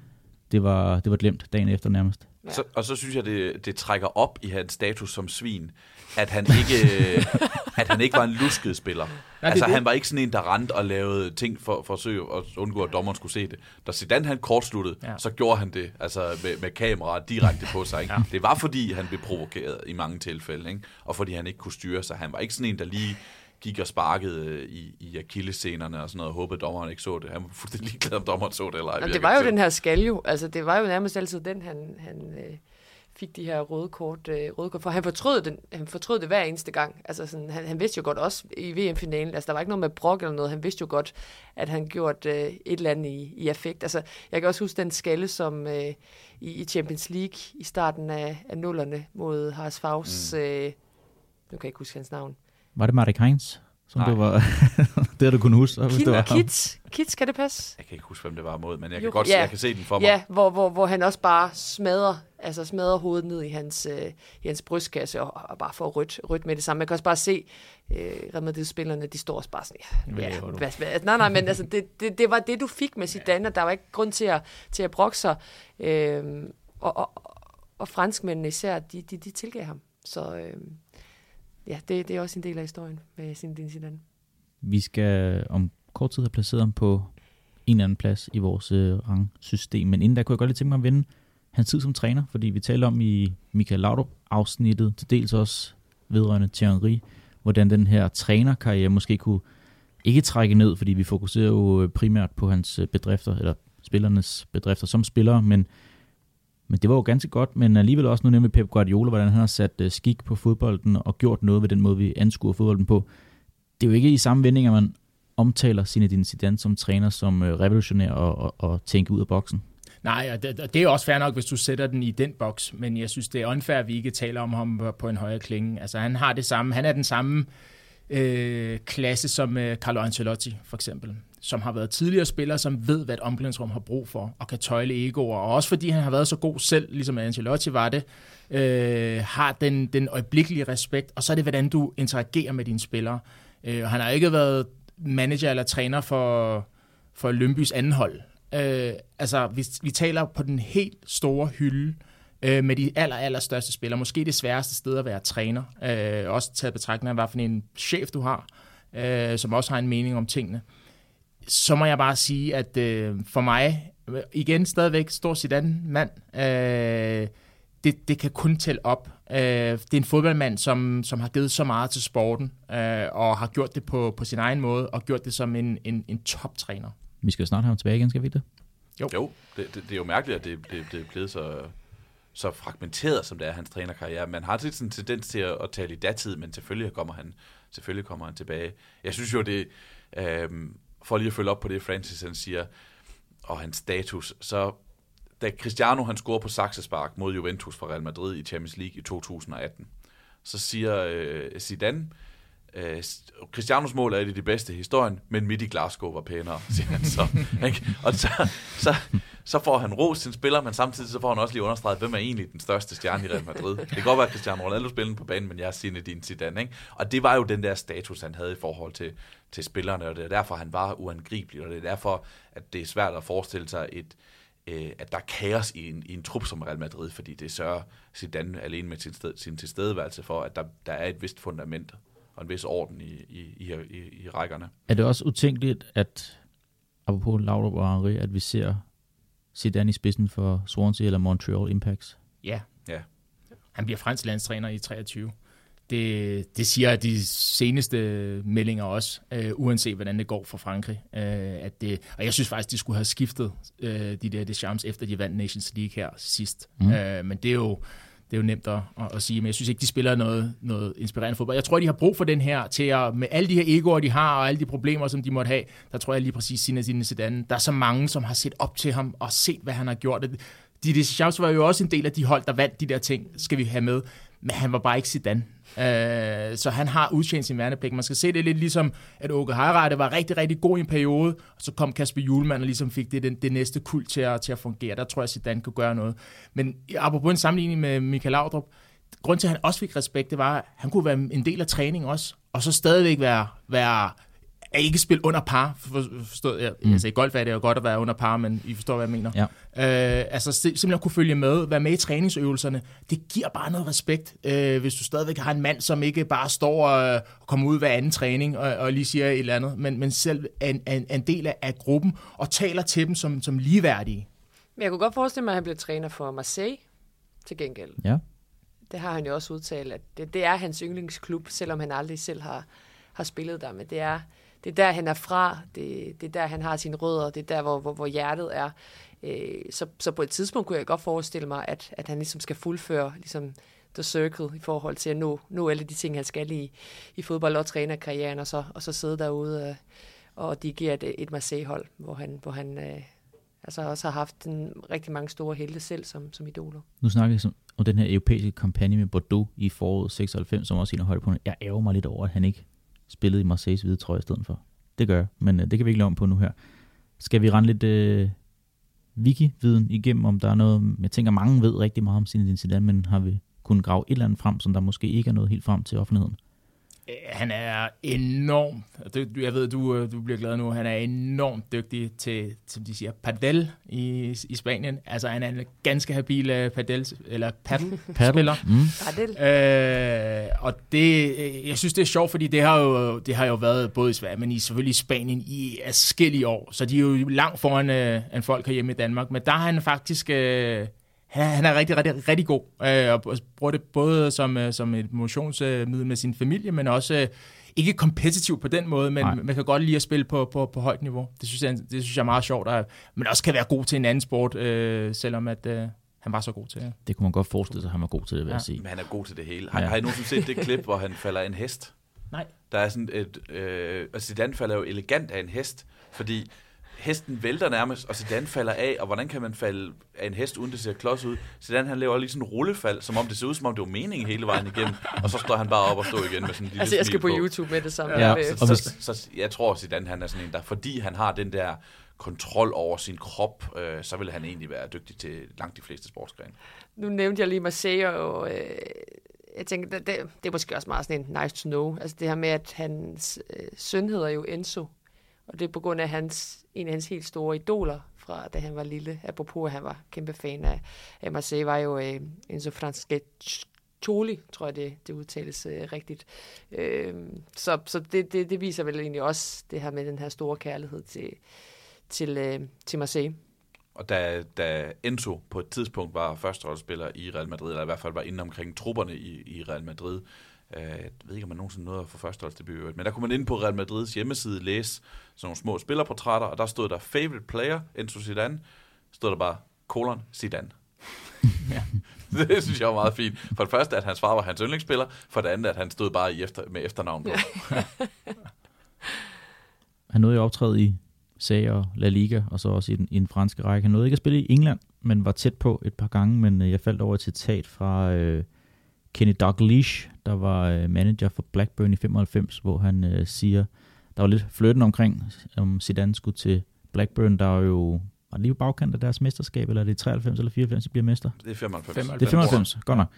det var, det var glemt dagen efter nærmest.
Ja.
Så, og så synes jeg, det, det trækker op i hans status som svin, at han ikke, at han ikke var en lusket spiller. Ja, altså,
det.
han var ikke sådan en, der rendte og lavede ting for, for at forsøge at undgå, at dommeren skulle se det. Da Zidane han kortsluttede,
Ja.
så gjorde han det altså med, med kamera direkte på sig. Ikke?
Ja.
Det var, fordi han blev provokeret i mange tilfælde, ikke? og fordi han ikke kunne styre sig. Han var ikke sådan en, der lige gik og sparkede øh, i, i akillescenerne og sådan noget, og håbede, at dommeren ikke så det. Han var fuldstændig ligeglad, om dommeren så det eller ej.
Jamen, det var jo
til.
den her skal jo. Altså, det var jo nærmest altid den, han, han øh, fik de her røde kort, øh, røde kort for. Han fortrød, den, han fortrød det hver eneste gang. Altså, sådan, han, han vidste jo godt også i VM-finalen, altså der var ikke noget med brok eller noget, han vidste jo godt, at han gjort øh, et eller andet i, i affekt. Altså, jeg kan også huske den skalle, som øh, i, i Champions League i starten af, af nullerne mod Haas Favs, mm. øh, nu kan jeg ikke huske hans navn.
Var det Marek Heinz? Som
Nej.
du var, det har du kunnet huske, hvis det var.
Kids, Kids, kan det passe?
Jeg kan ikke huske, hvem det var mod, men jeg kan
Jo,
godt
ja.
se, jeg kan se den for mig.
Ja, hvor, hvor, hvor han også bare smadrer, altså smadrer hovedet ned i hans, øh, i hans brystkasse og, og bare får rødt, rødt med det samme. Man kan også bare se, øh, Real Madrid-spillerne, de står også bare sådan, ja,
du?
hvad, hvad, nej, nej, men altså, det, det, det var det, du fik med Zidane, og der var ikke grund til at, til at brokke sig. Øh, og, og, og franskmændene især, de, de, de tilgav ham. Så øh, ja, det, det er også en del af historien med Zinedine Zidane.
Vi skal om kort tid have placeret ham på en eller anden plads i vores øh, rangsystem. Men inden der kunne jeg godt lige tænke mig at vende hans tid som træner, fordi vi talte om i Michael Laudrup afsnittet, til dels også vedrørende Thierry, hvordan den her trænerkarriere måske kunne ikke trække ned, fordi vi fokuserer jo primært på hans øh, bedrifter, eller spillernes bedrifter som spillere, men, men det var jo ganske godt, men alligevel også nu nemlig Pep Guardiola, hvordan han har sat øh, skik på fodbolden og gjort noget ved den måde, vi anskuer fodbolden på. Det er jo ikke i samme vending, at man omtaler Zinedine Zidane som træner som øh, revolutionær og, og, og tænke ud af boksen.
Nej, og det, det er også fair nok, hvis du sætter den i den boks, men jeg synes, det er unfair, at vi ikke taler om ham på en højere klinge. Altså, han har det samme, han er den samme øh, klasse som øh, Carlo Ancelotti, for eksempel, som har været tidligere spiller, som ved, hvad et omklædningsrum har brug for, og kan tøjle egoer, og også fordi han har været så god selv, ligesom Ancelotti var det, øh, har den, den øjeblikkelige respekt, og så er det, hvordan du interagerer med dine spillere. Øh, han har ikke været manager eller træner for, for Lønbys anden hold. Øh, altså, vi, vi taler på den helt store hylde øh, med de aller, aller største spillere. Måske det sværeste sted at være træner. Øh, også taget betragtning af, hvad for en chef du har, øh, som også har en mening om tingene. Så må jeg bare sige, at øh, for mig, igen stadigvæk stor Zidane mand, øh, det, det kan kun tælle op. Øh, det er en fodboldmand, som, som har givet så meget til sporten, øh, og har gjort det på, på sin egen måde, og gjort det som en, en, en toptræner.
Vi skal snart have ham tilbage igen, skal vi ikke det?
Jo, jo det, det, det er jo mærkeligt, at det, det, det er blevet så, så fragmenteret, som det er hans trænerkarriere. Man har sådan en tendens til at, at tale i datid, men selvfølgelig kommer han, selvfølgelig kommer han tilbage. Jeg synes jo, det, øh, for lige at følge op på det, Francis han siger, og hans status, så da Cristiano han scorer på saksespark mod Juventus fra Real Madrid i Champions League i 2018, så siger øh, Zidane, øh, Cristianos mål er et af de bedste i historien, men midt i Glasgow var pænere, siger han så. Ikke? Og så, så, så får han ros sin spiller, men samtidig så får han også lige understreget, hvem er egentlig den største stjerne i Real Madrid. Det kan godt være, at Cristiano Ronaldo spiller på banen, men jeg er din Zidane. Ikke? Og det var jo den der status, han havde i forhold til, til spillerne, og det er derfor, han var uangribelig, og det er derfor, at det er svært at forestille sig et, øh, at der er kaos i en, i en trup som Real Madrid, fordi det sørger Zidane alene med sin, sted, sin tilstedeværelse for, at der, der er et vist fundament og en vis orden i, i, i, i, i rækkerne.
Er det også utænkeligt, at apropos Laudrup og Henri, at vi ser Zidane i spidsen for Swansea eller Montreal Impacts?
Ja.
ja.
Han bliver fransk landstræner i 23. Det, det siger de seneste meldinger også, øh, uanset hvordan det går for Frankrig. Øh, at det, og jeg synes faktisk, de skulle have skiftet øh, de der Deschamps, efter de vandt Nations League her sidst. Mm. Øh, men det er jo det er jo nemt at, at, sige, men jeg synes ikke, de spiller noget, noget inspirerende fodbold. Jeg tror, de har brug for den her til at, med alle de her egoer, de har, og alle de problemer, som de måtte have, der tror jeg lige præcis, Zinedine Zidane, der er så mange, som har set op til ham og set, hvad han har gjort. Didier Deschamps var jo også en del af de hold, der vandt de der ting, skal vi have med, men han var bare ikke Zidane. Øh, så han har udtjent sin værnepligt. Man skal se det lidt ligesom, at Åke Harreide var rigtig, rigtig god i en periode, og så kom Kasper Julemand og ligesom fik det, det, det næste kult til at, til at fungere. Der tror jeg, at Zidane kunne gøre noget. Men apropos en sammenligning med Michael Laudrup, grund til, at han også fik respekt, det var, at han kunne være en del af træning også, og så stadigvæk være, være er ikke spille under par, for, forstået, ja, mm. altså i golf er det jo godt at være under par, men I forstår, hvad jeg mener. Ja. Øh, altså simpelthen kunne følge med, være med i træningsøvelserne, det giver bare noget respekt, øh, hvis du stadigvæk har en mand, som ikke bare står og, og kommer ud hver anden træning og, og lige siger et eller andet, men, men selv er en, en, en del af, af gruppen og taler til dem som, som ligeværdige.
Men jeg kunne godt forestille mig, at han bliver træner for Marseille til gengæld.
Ja.
Det har han jo også udtalt, at det, det er hans yndlingsklub, selvom han aldrig selv har, har spillet der, men det er det er der, han er fra, det, det er der, han har sine rødder, det er der, hvor, hvor, hvor hjertet er. Øh, så, så på et tidspunkt kunne jeg godt forestille mig, at, at han ligesom skal fuldføre ligesom the circle i forhold til at nå, nå alle de ting, han skal i, i fodbold- og trænerkarrieren, og så, og så sidde derude øh, og dirigere et, et Marseille-hold, hvor han, hvor han øh, altså også har haft en, rigtig mange store helte selv som, som idoler.
Nu snakker jeg om den her europæiske kampagne med Bordeaux i foråret 96, som også er en af højdepunkterne. Jeg ærger mig lidt over, at han ikke spillet i Marseilles hvide trøje i stedet for. Det gør jeg, men øh, det kan vi ikke lave om på nu her. Skal vi rende lidt øh, wiki-viden igennem, om der er noget, jeg tænker mange ved rigtig meget om Zinedine Zidane, men har vi kunnet grave et eller andet frem, som der måske ikke er noget helt frem til offentligheden?
Han er enormt, jeg ved, du, øh, du bliver glad nu, han er enormt dygtig til, som de siger, padel i, i Spanien. Altså, han er en ganske habil øh, padel, eller paddle-spiller.
Mm.
Padel.
Øh, og det, øh, jeg synes, det er sjovt, fordi det har jo, det har jo været både i Sverige, men i, selvfølgelig i Spanien i forskellige år. Så de er jo langt foran øh, en folk herhjemme i Danmark. Men der har han faktisk... Øh, han, han er rigtig, rigtig, rigtig god, øh, og bruger det både som, øh, som et motionsmiddel med sin familie, men også øh, ikke kompetitiv på den måde, men
Nej.
man kan godt lide at spille på, på, på højt niveau. Det synes, jeg, det synes jeg er meget sjovt, og, men også kan være god til en anden sport, øh, selvom at, øh, han var så god til det.
Det kunne man godt forestille sig, at han var god til det, vil
Ja.
jeg sige.
Men han er god til det hele. Har,
Ja.
har I nogensinde set det klip, hvor han falder af en hest?
Nej.
Der er sådan et... Øh, og Zidane falder jo elegant af en hest, fordi hesten vælter nærmest, og Zidane falder af, og hvordan kan man falde af en hest, uden det ser klods ud? Zidane han laver lige sådan en rullefald, som om det ser ud, som om det var meningen hele vejen igennem, og så står han bare op og står igen med sådan en lille
Altså, jeg skal
smil
på YouTube med det samme.
Ja, og
så, så, så jeg tror, Zidane han er sådan en, der, fordi han har den der kontrol over sin krop, øh, så vil han egentlig være dygtig til langt de fleste sportsgrene.
Nu nævnte jeg lige Marseille, og øh, jeg tænker, det, det, det er måske også meget sådan en nice to know. Altså det her med, at hans øh, søn hedder jo Enzo, og det er på grund af hans, en af hans helt store idoler fra da han var lille. Apropos, at han var kæmpe fan af, af Marseille, var jo øh, Enzo Francescoli, tror jeg det, det udtales øh, rigtigt. Øh, så så det, det, det viser vel egentlig også det her med den her store kærlighed til, til, øh, til Marseille.
Og da, da Enzo på et tidspunkt var førsteholdsspiller i Real Madrid, eller i hvert fald var inde omkring trupperne i, i Real Madrid, øh, jeg ved ikke, om man nogensinde nåede at få førsteholdsdebut, men der kunne man inde på Real Madrids hjemmeside læse sådan nogle små spillerportrætter, og der stod der favorite player, Enzo Zidane, stod der bare kolon Zidane.
Ja.
det synes jeg var meget fint. For det første, at hans far var hans yndlingsspiller, for det andet, at han stod bare i efter, med efternavn på.
Han nåede jo at optræde i Serie og La Liga, og så også i den, i den franske række. Han nåede ikke at spille i England, men var tæt på et par gange, men øh, jeg faldt over et citat fra øh, Kenny Dalglish, der var øh, manager for Blackburn i 95, hvor han øh, siger, der var lidt flirten omkring, om Zidane skulle til Blackburn, der er jo var det lige på bagkant af deres mesterskab, eller er det 93 eller 94, de bliver mester?
Det er 95.
95.
Det er 95, godt nok.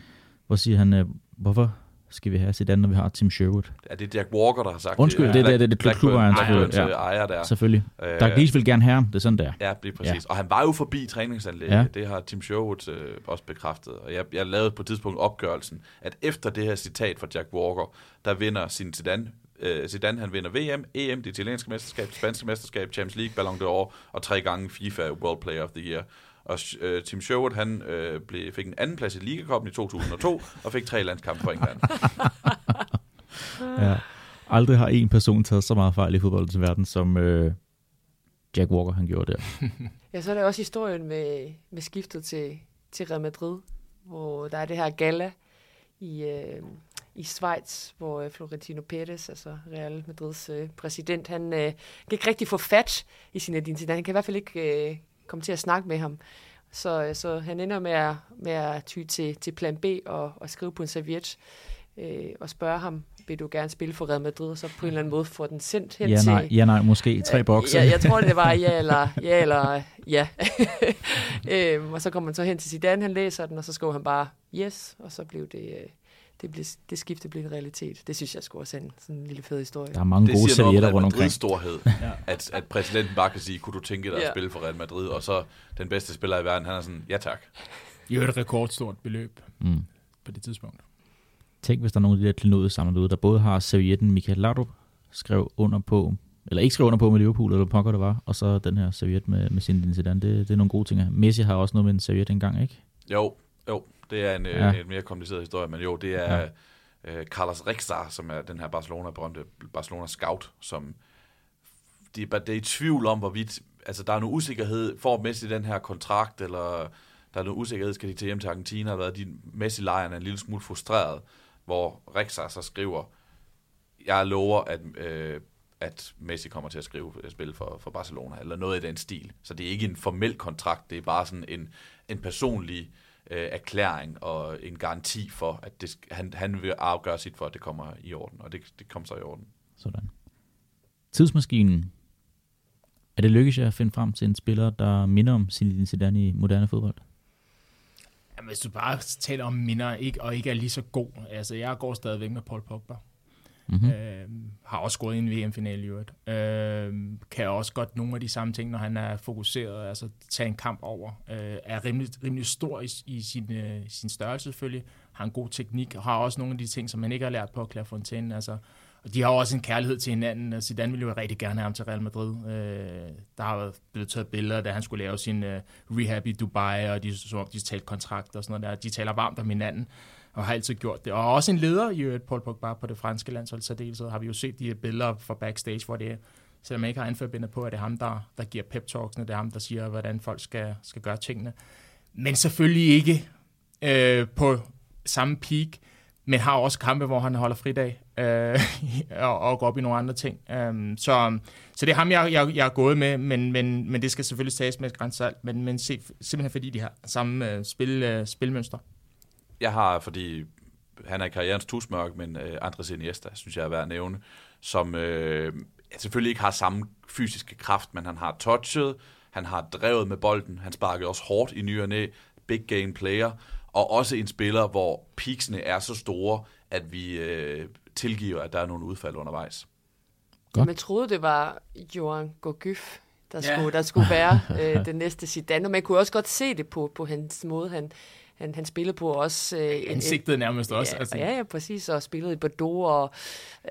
Hvor siger han, øh, hvorfor skal vi have Zidane, når vi har Tim Sherwood?
Er det Jack Walker, der har sagt
Undskyld,
det?
det er- det er- det er
Blackburn-
klubejeren, selvfølgelig,
øh, ejer der.
Selvfølgelig.
Øh,
Dalglish vil gerne have ham, det er sådan der.
Ja, lige præcis. Ja. Og han var jo forbi træningsanlægget.
Ja.
Ja. Det har Tim Sherwood øh, også bekræftet. Og jeg, jeg lavede på et tidspunkt opgørelsen, at efter det her citat fra Jack Walker, der vinder sin Zidane, øh, Zidane han vinder VM, EM, det italienske mesterskab, det spanske mesterskab, Champions League, Ballon d'Or og tre gange FIFA World Player of the Year. Og øh, Tim Sherwood, han øh, blev, fik en anden plads i Ligakoppen i 2002, og fik tre landskampe for England.
Ja. Aldrig har en person taget så meget fejl i fodboldens verden, som øh, Jack Walker han gjorde der.
Ja, så er der også historien med, med skiftet til, til Real Madrid, hvor der er det her gala i, øh, i Schweiz, hvor øh, Florentino Pérez, altså Real Madrids øh, præsident, han øh, kan ikke rigtig få fat i sin identitet. Han kan i hvert fald ikke øh, komme til at snakke med ham. Så, øh, så han ender med at, med at ty til, til plan B og, og skrive på en serviet øh, og spørge ham, vil du gerne spille for Real Madrid, og så på en eller anden måde få den sendt hen
Ja,
til...
nej, ja, nej, måske i tre bokse.
Ja, jeg tror, det var ja eller ja. Eller, ja. øhm, og så kommer man så hen til Zidane, han læser den, og så skriver han bare yes, og så blev det, øh, det, blev, det skifte blev en realitet. Det synes jeg skulle også er en, sådan en lille fed historie.
Der er mange
Det
gode servietter rundt omkring.
Madrids storhed,
Ja.
at, at præsidenten bare kan sige, kunne du tænke dig at
Ja.
spille for Real Madrid, og så den bedste spiller i verden, han er sådan, ja tak.
Det er jo et rekordstort beløb
Mm.
på det tidspunkt.
Tænk, hvis der er nogle af de der klinoder samlet ud, der både har servietten Michael Laudrup skrev under på, eller ikke skrev under på med Liverpool, eller pokker det var, og så den her serviet med, med Zinedine Zidane. Det, det er nogle gode ting. Messi har også noget med en serviet engang, ikke?
Jo, jo, det er en,
Ja.
ja. en mere kompliceret historie, men jo, det er ja. uh, Carlos Rexar, som er den her Barcelona berømte Barcelona scout, som de, er det er i tvivl om, hvorvidt, altså der er noget usikkerhed, får Messi den her kontrakt, eller der er noget usikkerhed, skal de til hjem til Argentina, eller hvad, de Messi-lejren er en lille smule frustreret, hvor Rexar så skriver, jeg lover, at, øh, at Messi kommer til at skrive spil for, for Barcelona, eller noget i den stil. Så det er ikke en formel kontrakt, det er bare sådan en, en personlig øh, erklæring og en garanti for, at det, han, han vil afgøre sit for, at det kommer i orden, og det, det kom så i orden.
Sådan. Tidsmaskinen. Er det lykkedes jer at finde frem til en spiller, der minder om Zinedine Zidane i moderne fodbold?
Jamen, hvis du bare taler om minder ikke, og ikke er lige så god. Altså, jeg går stadigvæk med Paul Pogba. Mm-hmm. Øh, har også scoret i en VM-finale i øvrigt. Øh, kan også godt nogle af de samme ting, når han er fokuseret, altså tage en kamp over. Øh, er rimelig, rimelig stor i, i sin, øh, sin størrelse selvfølgelig. Har en god teknik, og har også nogle af de ting, som man ikke har lært på Clairefontaine. Altså, og de har også en kærlighed til hinanden. Altså, Zidane ville jo rigtig gerne have ham til Real Madrid. Øh, der har været blevet taget billeder, da han skulle lave sin øh, rehab i Dubai, og de så de talte kontrakt og sådan noget der. De taler varmt om hinanden og har altid gjort det. Og også en leder i øvrigt, Paul Pogba, på det franske landshold særdeleshed, har vi jo set de billeder fra backstage, hvor det er, selvom man ikke har anførbindet på, at det er ham, der, der giver pep talksene, det er ham, der siger, hvordan folk skal, skal gøre tingene. Men selvfølgelig ikke øh, på samme peak, men har også kampe, hvor han holder fridag øh, og, og går op i nogle andre ting. Øh, så, så det er ham, jeg, jeg, jeg er gået med, men, men, men det skal selvfølgelig tages med et grænsalt, men, men se, simpelthen fordi de har samme øh, spil, øh, spilmønster.
Jeg har, fordi han er karrierens tusmørk, men uh, Andres Iniesta, synes jeg er værd at nævne, som uh, selvfølgelig ikke har samme fysiske kraft, men han har touchet, han har drevet med bolden, han sparkede også hårdt i ny og næ, big game player, og også en spiller, hvor peaksene er så store, at vi øh, tilgiver, at der er nogle udfald undervejs.
Godt. Man troede, det var Johan Gogyf, der, ja. skulle, der skulle være øh, den næste Zidane, og man kunne også godt se det på, på hans måde, han, han, han spillede på også.
Øh, Ansigtet nærmest også.
Ja, altså. ja, ja, præcis, og spillede i Bordeaux, og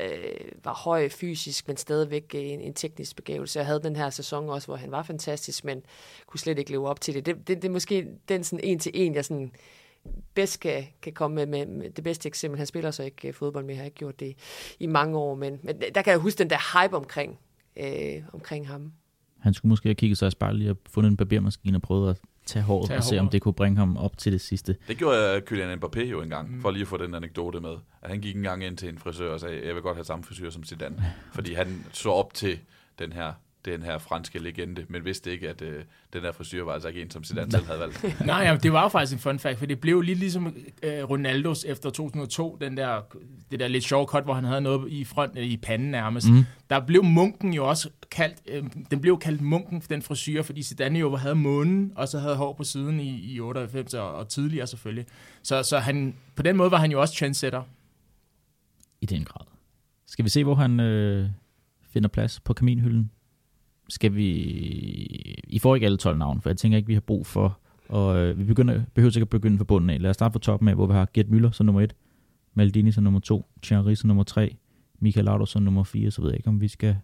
øh, var høj fysisk, men stadigvæk en, en teknisk begævelse. Jeg havde den her sæson også, hvor han var fantastisk, men kunne slet ikke leve op til det. Det, det, det er måske den sådan en til en, jeg sådan bedst kan, kan komme med, med, med det bedste eksempel. Han spiller så ikke øh, fodbold mere, har ikke gjort det i mange år, men, men der kan jeg huske den der hype omkring, øh, omkring ham.
Han skulle måske have kigget sig i spejlet og fundet en barbermaskine og prøvet at tage håret tage og se, om det kunne bringe ham op til det sidste.
Det gjorde Kylian Mbappé jo engang, mm. for lige at få den anekdote med. At han gik en gang ind til en frisør og sagde, jeg vil godt have samme frisør som Zidane. fordi han så op til den her den her franske legende, men vidste ikke, at øh, den der frisyr var altså ikke en, som Zidane selv havde valgt.
Nej, ja, det var jo faktisk en fun fact, for det blev lidt ligesom øh, Ronaldos efter 2002, den der, det der lidt sjove cut, hvor han havde noget i front, øh, i panden nærmest. Mm. Der blev munken jo også kaldt, øh, den blev kaldt munken, den frisyr, fordi Zidane jo havde månen, og så havde hår på siden i, i 98 og, og tidligere selvfølgelig. Så, så han, på den måde var han jo også trendsetter.
I den grad. Skal vi se, hvor han øh, finder plads på kaminhylden? Skal vi... I får ikke alle 12 navne, for jeg tænker ikke, vi har brug for... Og øh, vi begynder, behøver at begynde fra bunden af. Lad os starte fra toppen af, hvor vi har Gert Müller som nummer 1, Maldini som nummer 2, Thierry som nummer 3, Michael Laudrup som nummer 4, så ved jeg ikke, om vi skal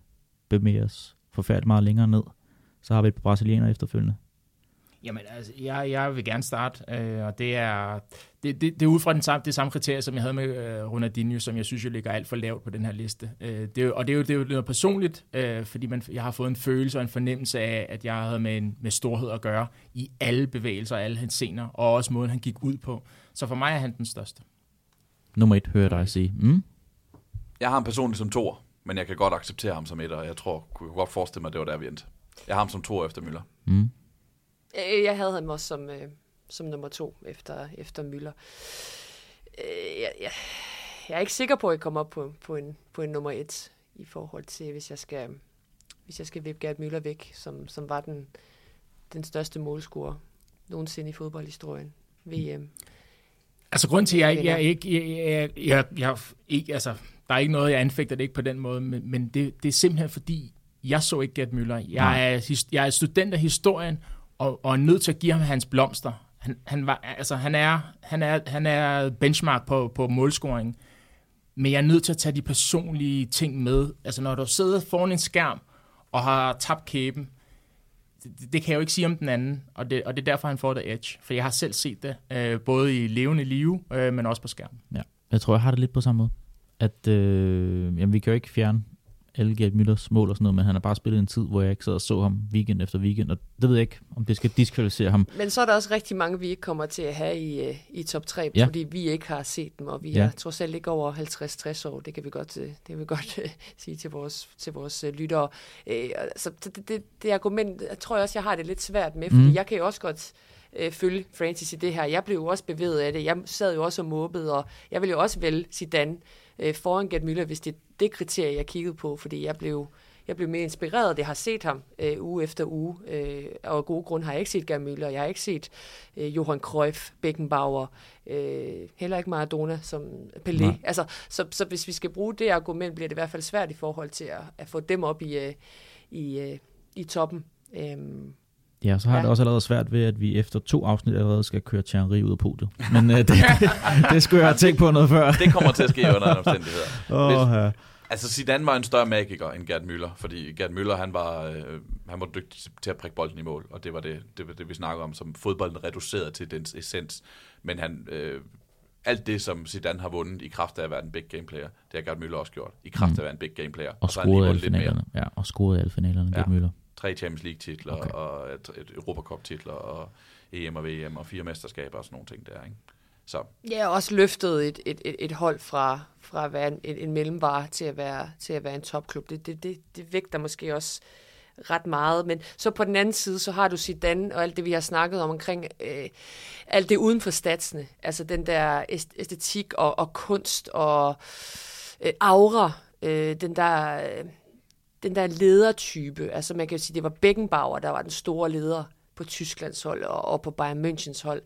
bevæge os forfærdeligt meget længere ned. Så har vi et par brasilianere efterfølgende.
Jamen, altså, jeg, jeg vil gerne starte, øh, og det er, det, det, det er ud fra den samme, det samme kriterie, som jeg havde med øh, Ronaldinho, som jeg synes jo ligger alt for lavt på den her liste. Øh, det er, og det er, jo, det er jo noget personligt, øh, fordi man, jeg har fået en følelse og en fornemmelse af, at jeg havde med, en, med storhed at gøre i alle bevægelser og alle hans scener, og også måden, han gik ud på. Så for mig er han den største.
Nummer et, hører jeg dig sige. Mm?
Jeg har ham personligt som to, men jeg kan godt acceptere ham som et, og jeg tror, kunne godt forestille mig, at det var der, vi endte. Jeg har ham som to efter Møller. Mm.
Øh, jeg havde ham også som, øh, som nummer to efter, efter Møller. Øh, jeg, jeg, jeg er ikke sikker på, at jeg kommer op på, på, en, på en nummer et i forhold til, hvis jeg skal, hvis jeg skal vippe Gert Møller væk, som, som var den, den største målscorer nogensinde i fodboldhistorien. VM.
Altså grund til, at jeg, jeg, ikke, jeg, jeg, jeg, jeg, ikke, altså, der er ikke noget, jeg anfægter det ikke på den måde, men, men det, det er simpelthen fordi, jeg så ikke Gert Møller. Jeg er, jeg er student af historien, og, og er nødt til at give ham hans blomster. Han, han, var, altså, han, er, han, er, han er benchmark på, på målscoring, men jeg er nødt til at tage de personlige ting med. Altså når du sidder foran en skærm og har tabt kæben, det, det kan jeg jo ikke sige om den anden, og det, og det er derfor, han får det edge. For jeg har selv set det, øh, både i levende liv, øh, men også på skærmen.
Ja, jeg tror, jeg har det lidt på samme måde. At øh, jamen, vi kan jo ikke fjerne alle Gert Müllers mål og sådan noget, men han har bare spillet en tid, hvor jeg ikke sad og så ham weekend efter weekend, og det ved jeg ikke, om det skal diskvalificere ham.
Men så er der også rigtig mange, vi ikke kommer til at have i, øh, i top 3, ja. fordi vi ikke har set dem, og vi ja. er trods alt ikke over 50-60 år, det kan vi godt, øh, det kan vi godt uh, sige til vores, til vores lyttere. Så det, det, det argument, jeg tror jeg også, jeg har det lidt svært med, fordi mm. jeg kan jo også godt følge Francis i det her. Jeg blev jo også bevæget af det. Jeg sad jo også og måbede, og jeg ville jo også vælge Zidane øh, foran Gert Müller, hvis det er det kriterie, jeg kiggede på, fordi jeg blev, jeg blev mere inspireret af det, jeg har set ham øh, uge efter uge, øh, og af gode grunde har jeg ikke set Gerd Müller, jeg har ikke set øh, Johan Cruyff, Beckenbauer, øh, heller ikke Maradona som Pelé. Nej. Altså, så, så hvis vi skal bruge det argument, bliver det i hvert fald svært i forhold til at, at få dem op i, øh, i, øh, i toppen. Øhm,
Ja, så har ja. det også allerede svært ved, at vi efter to afsnit allerede skal køre Thierry ud af podiet. Men øh, det, det, det skulle jeg have tænkt på noget før.
Det kommer til at ske under en omstændigheder.
Oh,
Hvis, altså Zidane var en større magiker end Gerd Müller, fordi Gerd Müller han var, øh, han var dygtig til at prikke bolden i mål, og det var det, det, var det vi snakker om, som fodbolden reduceret til dens essens. Men han, øh, alt det, som Zidane har vundet i kraft af at være en big game player, det har Gerd Müller også gjort, i kraft af at være en big game player.
Og, og scorede alle finalerne. Ja, og scorede alle finalerne, ja. Gerd Müller
tre Champions League-titler, okay. og et, et Europacup-titler, og EM og VM, og fire mesterskaber og sådan nogle ting der, ikke? Så.
Ja, og også løftet et, et, et, et hold fra, fra at være en, en, en mellemvare til at være, til at være en topklub. Det, det, det, det vægter måske også ret meget. Men så på den anden side, så har du Zidane og alt det, vi har snakket om omkring øh, alt det uden for statsene. Altså den der æstetik og, og kunst og øh, aura, øh, den der... Øh, den der ledertype. Altså man kan jo sige, det var Beckenbauer, der var den store leder på Tysklands hold og, og på Bayern Münchens hold.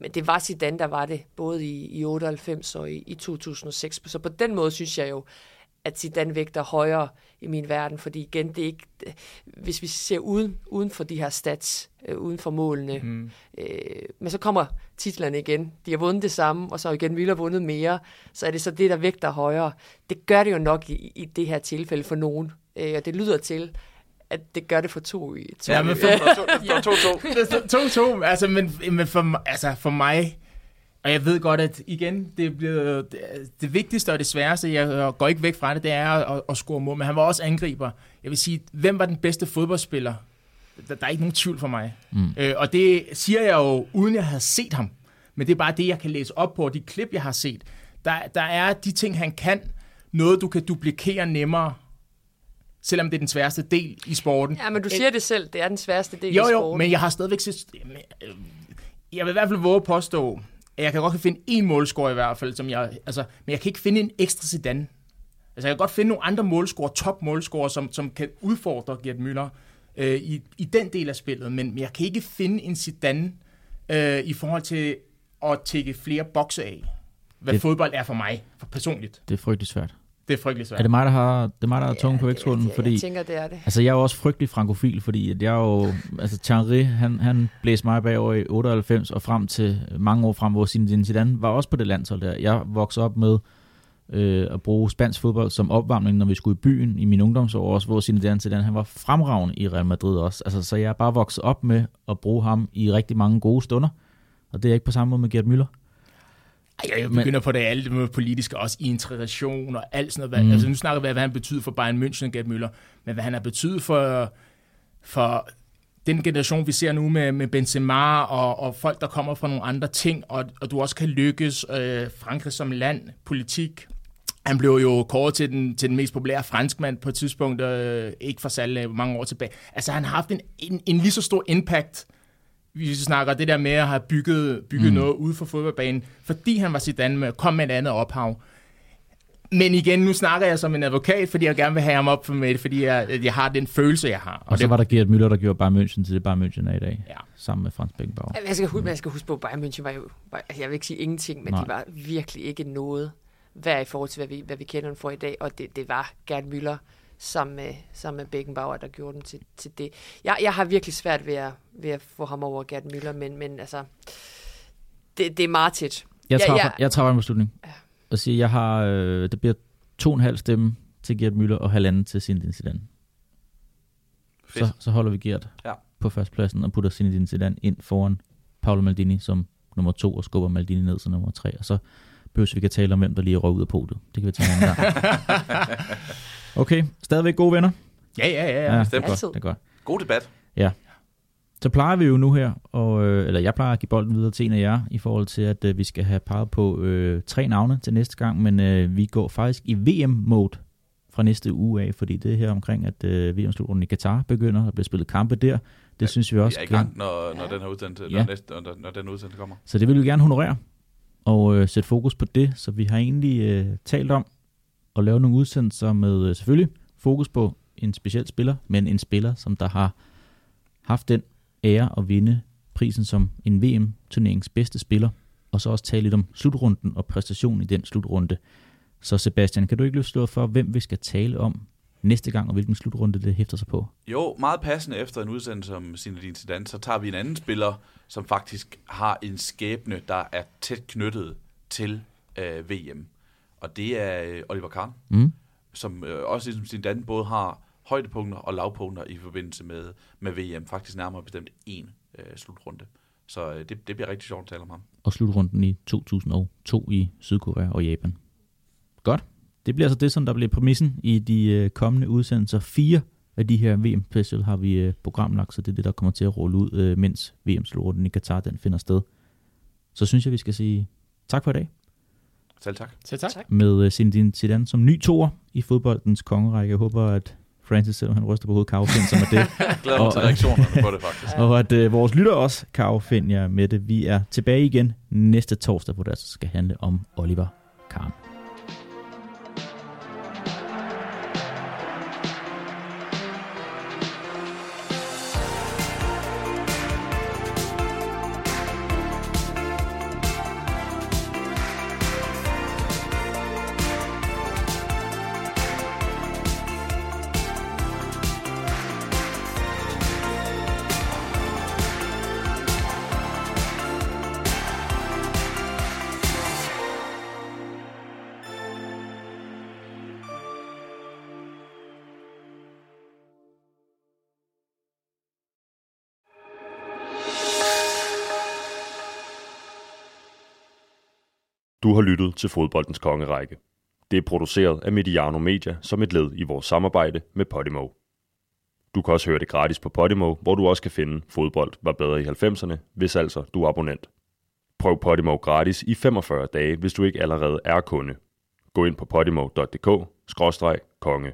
Men det var Zidane, der var det, både i, i 98 og i, i 2006. Så på den måde synes jeg jo, at Zidane vægter højere i min verden, fordi igen, det er ikke, hvis vi ser uden, uden for de her stats, øh, uden for målene, mm. øh, men så kommer titlerne igen. De har vundet det samme, og så igen Müller vundet mere, så er det så det, der vægter højere. Det gør det jo nok i, i det her tilfælde for nogen, øh, og det lyder til, at det gør det for to i
to. Ja, men for, to, to, to. to, to. Altså, men, men for, altså, for mig, og jeg ved godt, at igen, det, bliver, det, det vigtigste og det sværeste, jeg går ikke væk fra det, det er at, at score mål, men han var også angriber. Jeg vil sige, hvem var den bedste fodboldspiller? Der, der er ikke nogen tvivl for mig. Mm. Øh, og det siger jeg jo, uden jeg har set ham. Men det er bare det, jeg kan læse op på, de klip, jeg har set. Der, der er de ting, han kan, noget du kan duplikere nemmere, selvom det er den sværeste del i sporten.
Ja, men du siger det selv, det er den sværeste del jo, i
sporten. Jo, men jeg har stadigvæk set... Øh, jeg vil i hvert fald våge at påstå, jeg kan godt finde en målscore i hvert fald, som jeg, altså, men jeg kan ikke finde en ekstra Zidane. Altså, jeg kan godt finde nogle andre målscorer, top målscorer, som, som kan udfordre Gert Müller øh, i, i den del af spillet, men jeg kan ikke finde en Zidane øh, i forhold til at tække flere bokse af, hvad det, fodbold er for mig, for personligt.
Det er frygtelig svært.
Det er frygtelig svært.
Er det mig, der har, det er mig, der har tunge på vægtskålen?
Fordi, jeg tænker, det er det.
Altså, jeg er jo også frygtelig frankofil, fordi at jeg er jo... Altså, Thierry, han, han blæste mig bagover i 98 og frem til mange år frem, hvor Zinedine Zidane var også på det landshold der. Jeg voksede op med øh, at bruge spansk fodbold som opvarmning, når vi skulle i byen i min ungdomsår også, hvor Zinedine Zidane, han var fremragende i Real Madrid også. Altså, så jeg er bare vokset op med at bruge ham i rigtig mange gode stunder. Og det er ikke på samme måde med Gert Müller.
Ej, jeg begynder på det alt med politiske, også i integration og alt sådan noget. Mm. Altså, nu snakker vi, hvad han betyder for Bayern München og Gerd Müller, men hvad han har betydet for, for den generation, vi ser nu med, med Benzema og, og folk, der kommer fra nogle andre ting, og, og du også kan lykkes, øh, Frankrig som land, politik. Han blev jo kåret til den, til den mest populære franskmand på et tidspunkt, øh, ikke for salg mange år tilbage. Altså han har haft en, en, en lige så stor impact vi snakker det der med at have bygget, bygget mm. noget ude for fodboldbanen, fordi han var Zidane med, kom med et andet ophav. Men igen, nu snakker jeg som en advokat, fordi jeg gerne vil have ham op for mig, fordi jeg, jeg har den følelse, jeg har.
Og, og så det, var der Gert Müller, der gjorde Bayern München til det Bayern München er i dag, ja. sammen med Frans Beckenbauer.
Jeg skal, huske, jeg skal huske på, at Bayern München var jo, jeg vil ikke sige ingenting, men Nej. de var virkelig ikke noget værd i forhold til, hvad vi, hvad vi kender dem for i dag, og det, det var Gert Müller, sammen med, sammen med Beckenbauer, der gjorde dem til, til det. Jeg, jeg har virkelig svært ved at, ved at få ham over Gerd Müller, men, men altså, det, det er meget tæt.
Jeg tager, ja, jeg tager en beslutning ja. og siger, jeg har, øh, det bliver to og en halv stemme til Gerd Müller og halvanden til Zinedine Zidane. Så, så holder vi Gerd ja. på førstepladsen og putter Zinedine Zidane ind foran Paolo Maldini som nummer to og skubber Maldini ned som nummer tre. Og så behøver vi kan tale om, hvem der lige er røget ud af podiet. Det kan vi tage en anden gang. Okay, stadigvæk gode venner?
Ja, ja, ja. ja.
er godt. det er godt.
God debat.
Ja. Så plejer vi jo nu her, og, øh, eller jeg plejer at give bolden videre til en af jer, i forhold til, at øh, vi skal have peget på øh, tre navne til næste gang, men øh, vi går faktisk i VM-mode fra næste uge af, fordi det er her omkring, at øh, VM-slutrunden i Katar begynder, og bliver spillet kampe der. Det ja, synes vi også.
Vi er i gang, når, når den her udsendelse, ja. når, næste, når, når den udsendelse kommer.
Så det vil vi gerne honorere, og øh, sætte fokus på det, så vi har egentlig øh, talt om at lave nogle udsendelser med øh, selvfølgelig fokus på en speciel spiller, men en spiller, som der har haft den ære at vinde prisen som en VM-turneringens bedste spiller, og så også tale lidt om slutrunden og præstationen i den slutrunde. Så Sebastian, kan du ikke løfte for, hvem vi skal tale om næste gang, og hvilken slutrunde det hæfter sig på?
Jo, meget passende efter en udsendelse om Zinedine Zidane, så tager vi en anden spiller, som faktisk har en skæbne, der er tæt knyttet til øh, VM. Og det er øh, Oliver Kahn,
mm.
som øh, også ligesom Zidane både har højdepunkter og lavpunkter i forbindelse med, med VM. Faktisk nærmere bestemt en øh, slutrunde. Så øh, det, det bliver rigtig sjovt at tale om ham.
Og slutrunden i 2002 i Sydkorea og Japan. Godt. Det bliver altså det, som der bliver præmissen i de øh, kommende udsendelser. Fire af de her VM-special har vi øh, programlagt, så det er det, der kommer til at rulle ud, øh, mens VM-slutrunden i Katar den finder sted. Så synes jeg, vi skal sige tak for i dag.
Selv tak.
Selv tak.
Med Zinedine Zidane som ny toer i fodboldens kongerække. Jeg håber, at Francis, selvom han ryster på hovedet, kan affinde sig med det.
Glæder mig til reaktionerne på det, faktisk.
og at øh, vores lytter også kan affinde jer med det. Vi er tilbage igen næste torsdag, hvor det altså skal handle om Oliver Kahn.
Lyttet til Fodboldens Kongerække. Det er produceret af Mediano Media som et led i vores samarbejde med Podimo. Du kan også høre det gratis på Podimo, hvor du også kan finde Fodbold var bedre i 90'erne, hvis altså du er abonnent. Prøv Podimo gratis i 45 dage, hvis du ikke allerede er kunde. Gå ind på podimo.dk-konge.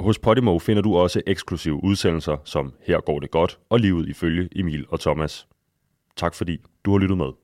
Hos Podimo finder du også eksklusive udsendelser som Her går det godt og livet ifølge Emil og Thomas. Tak fordi du har lyttet med.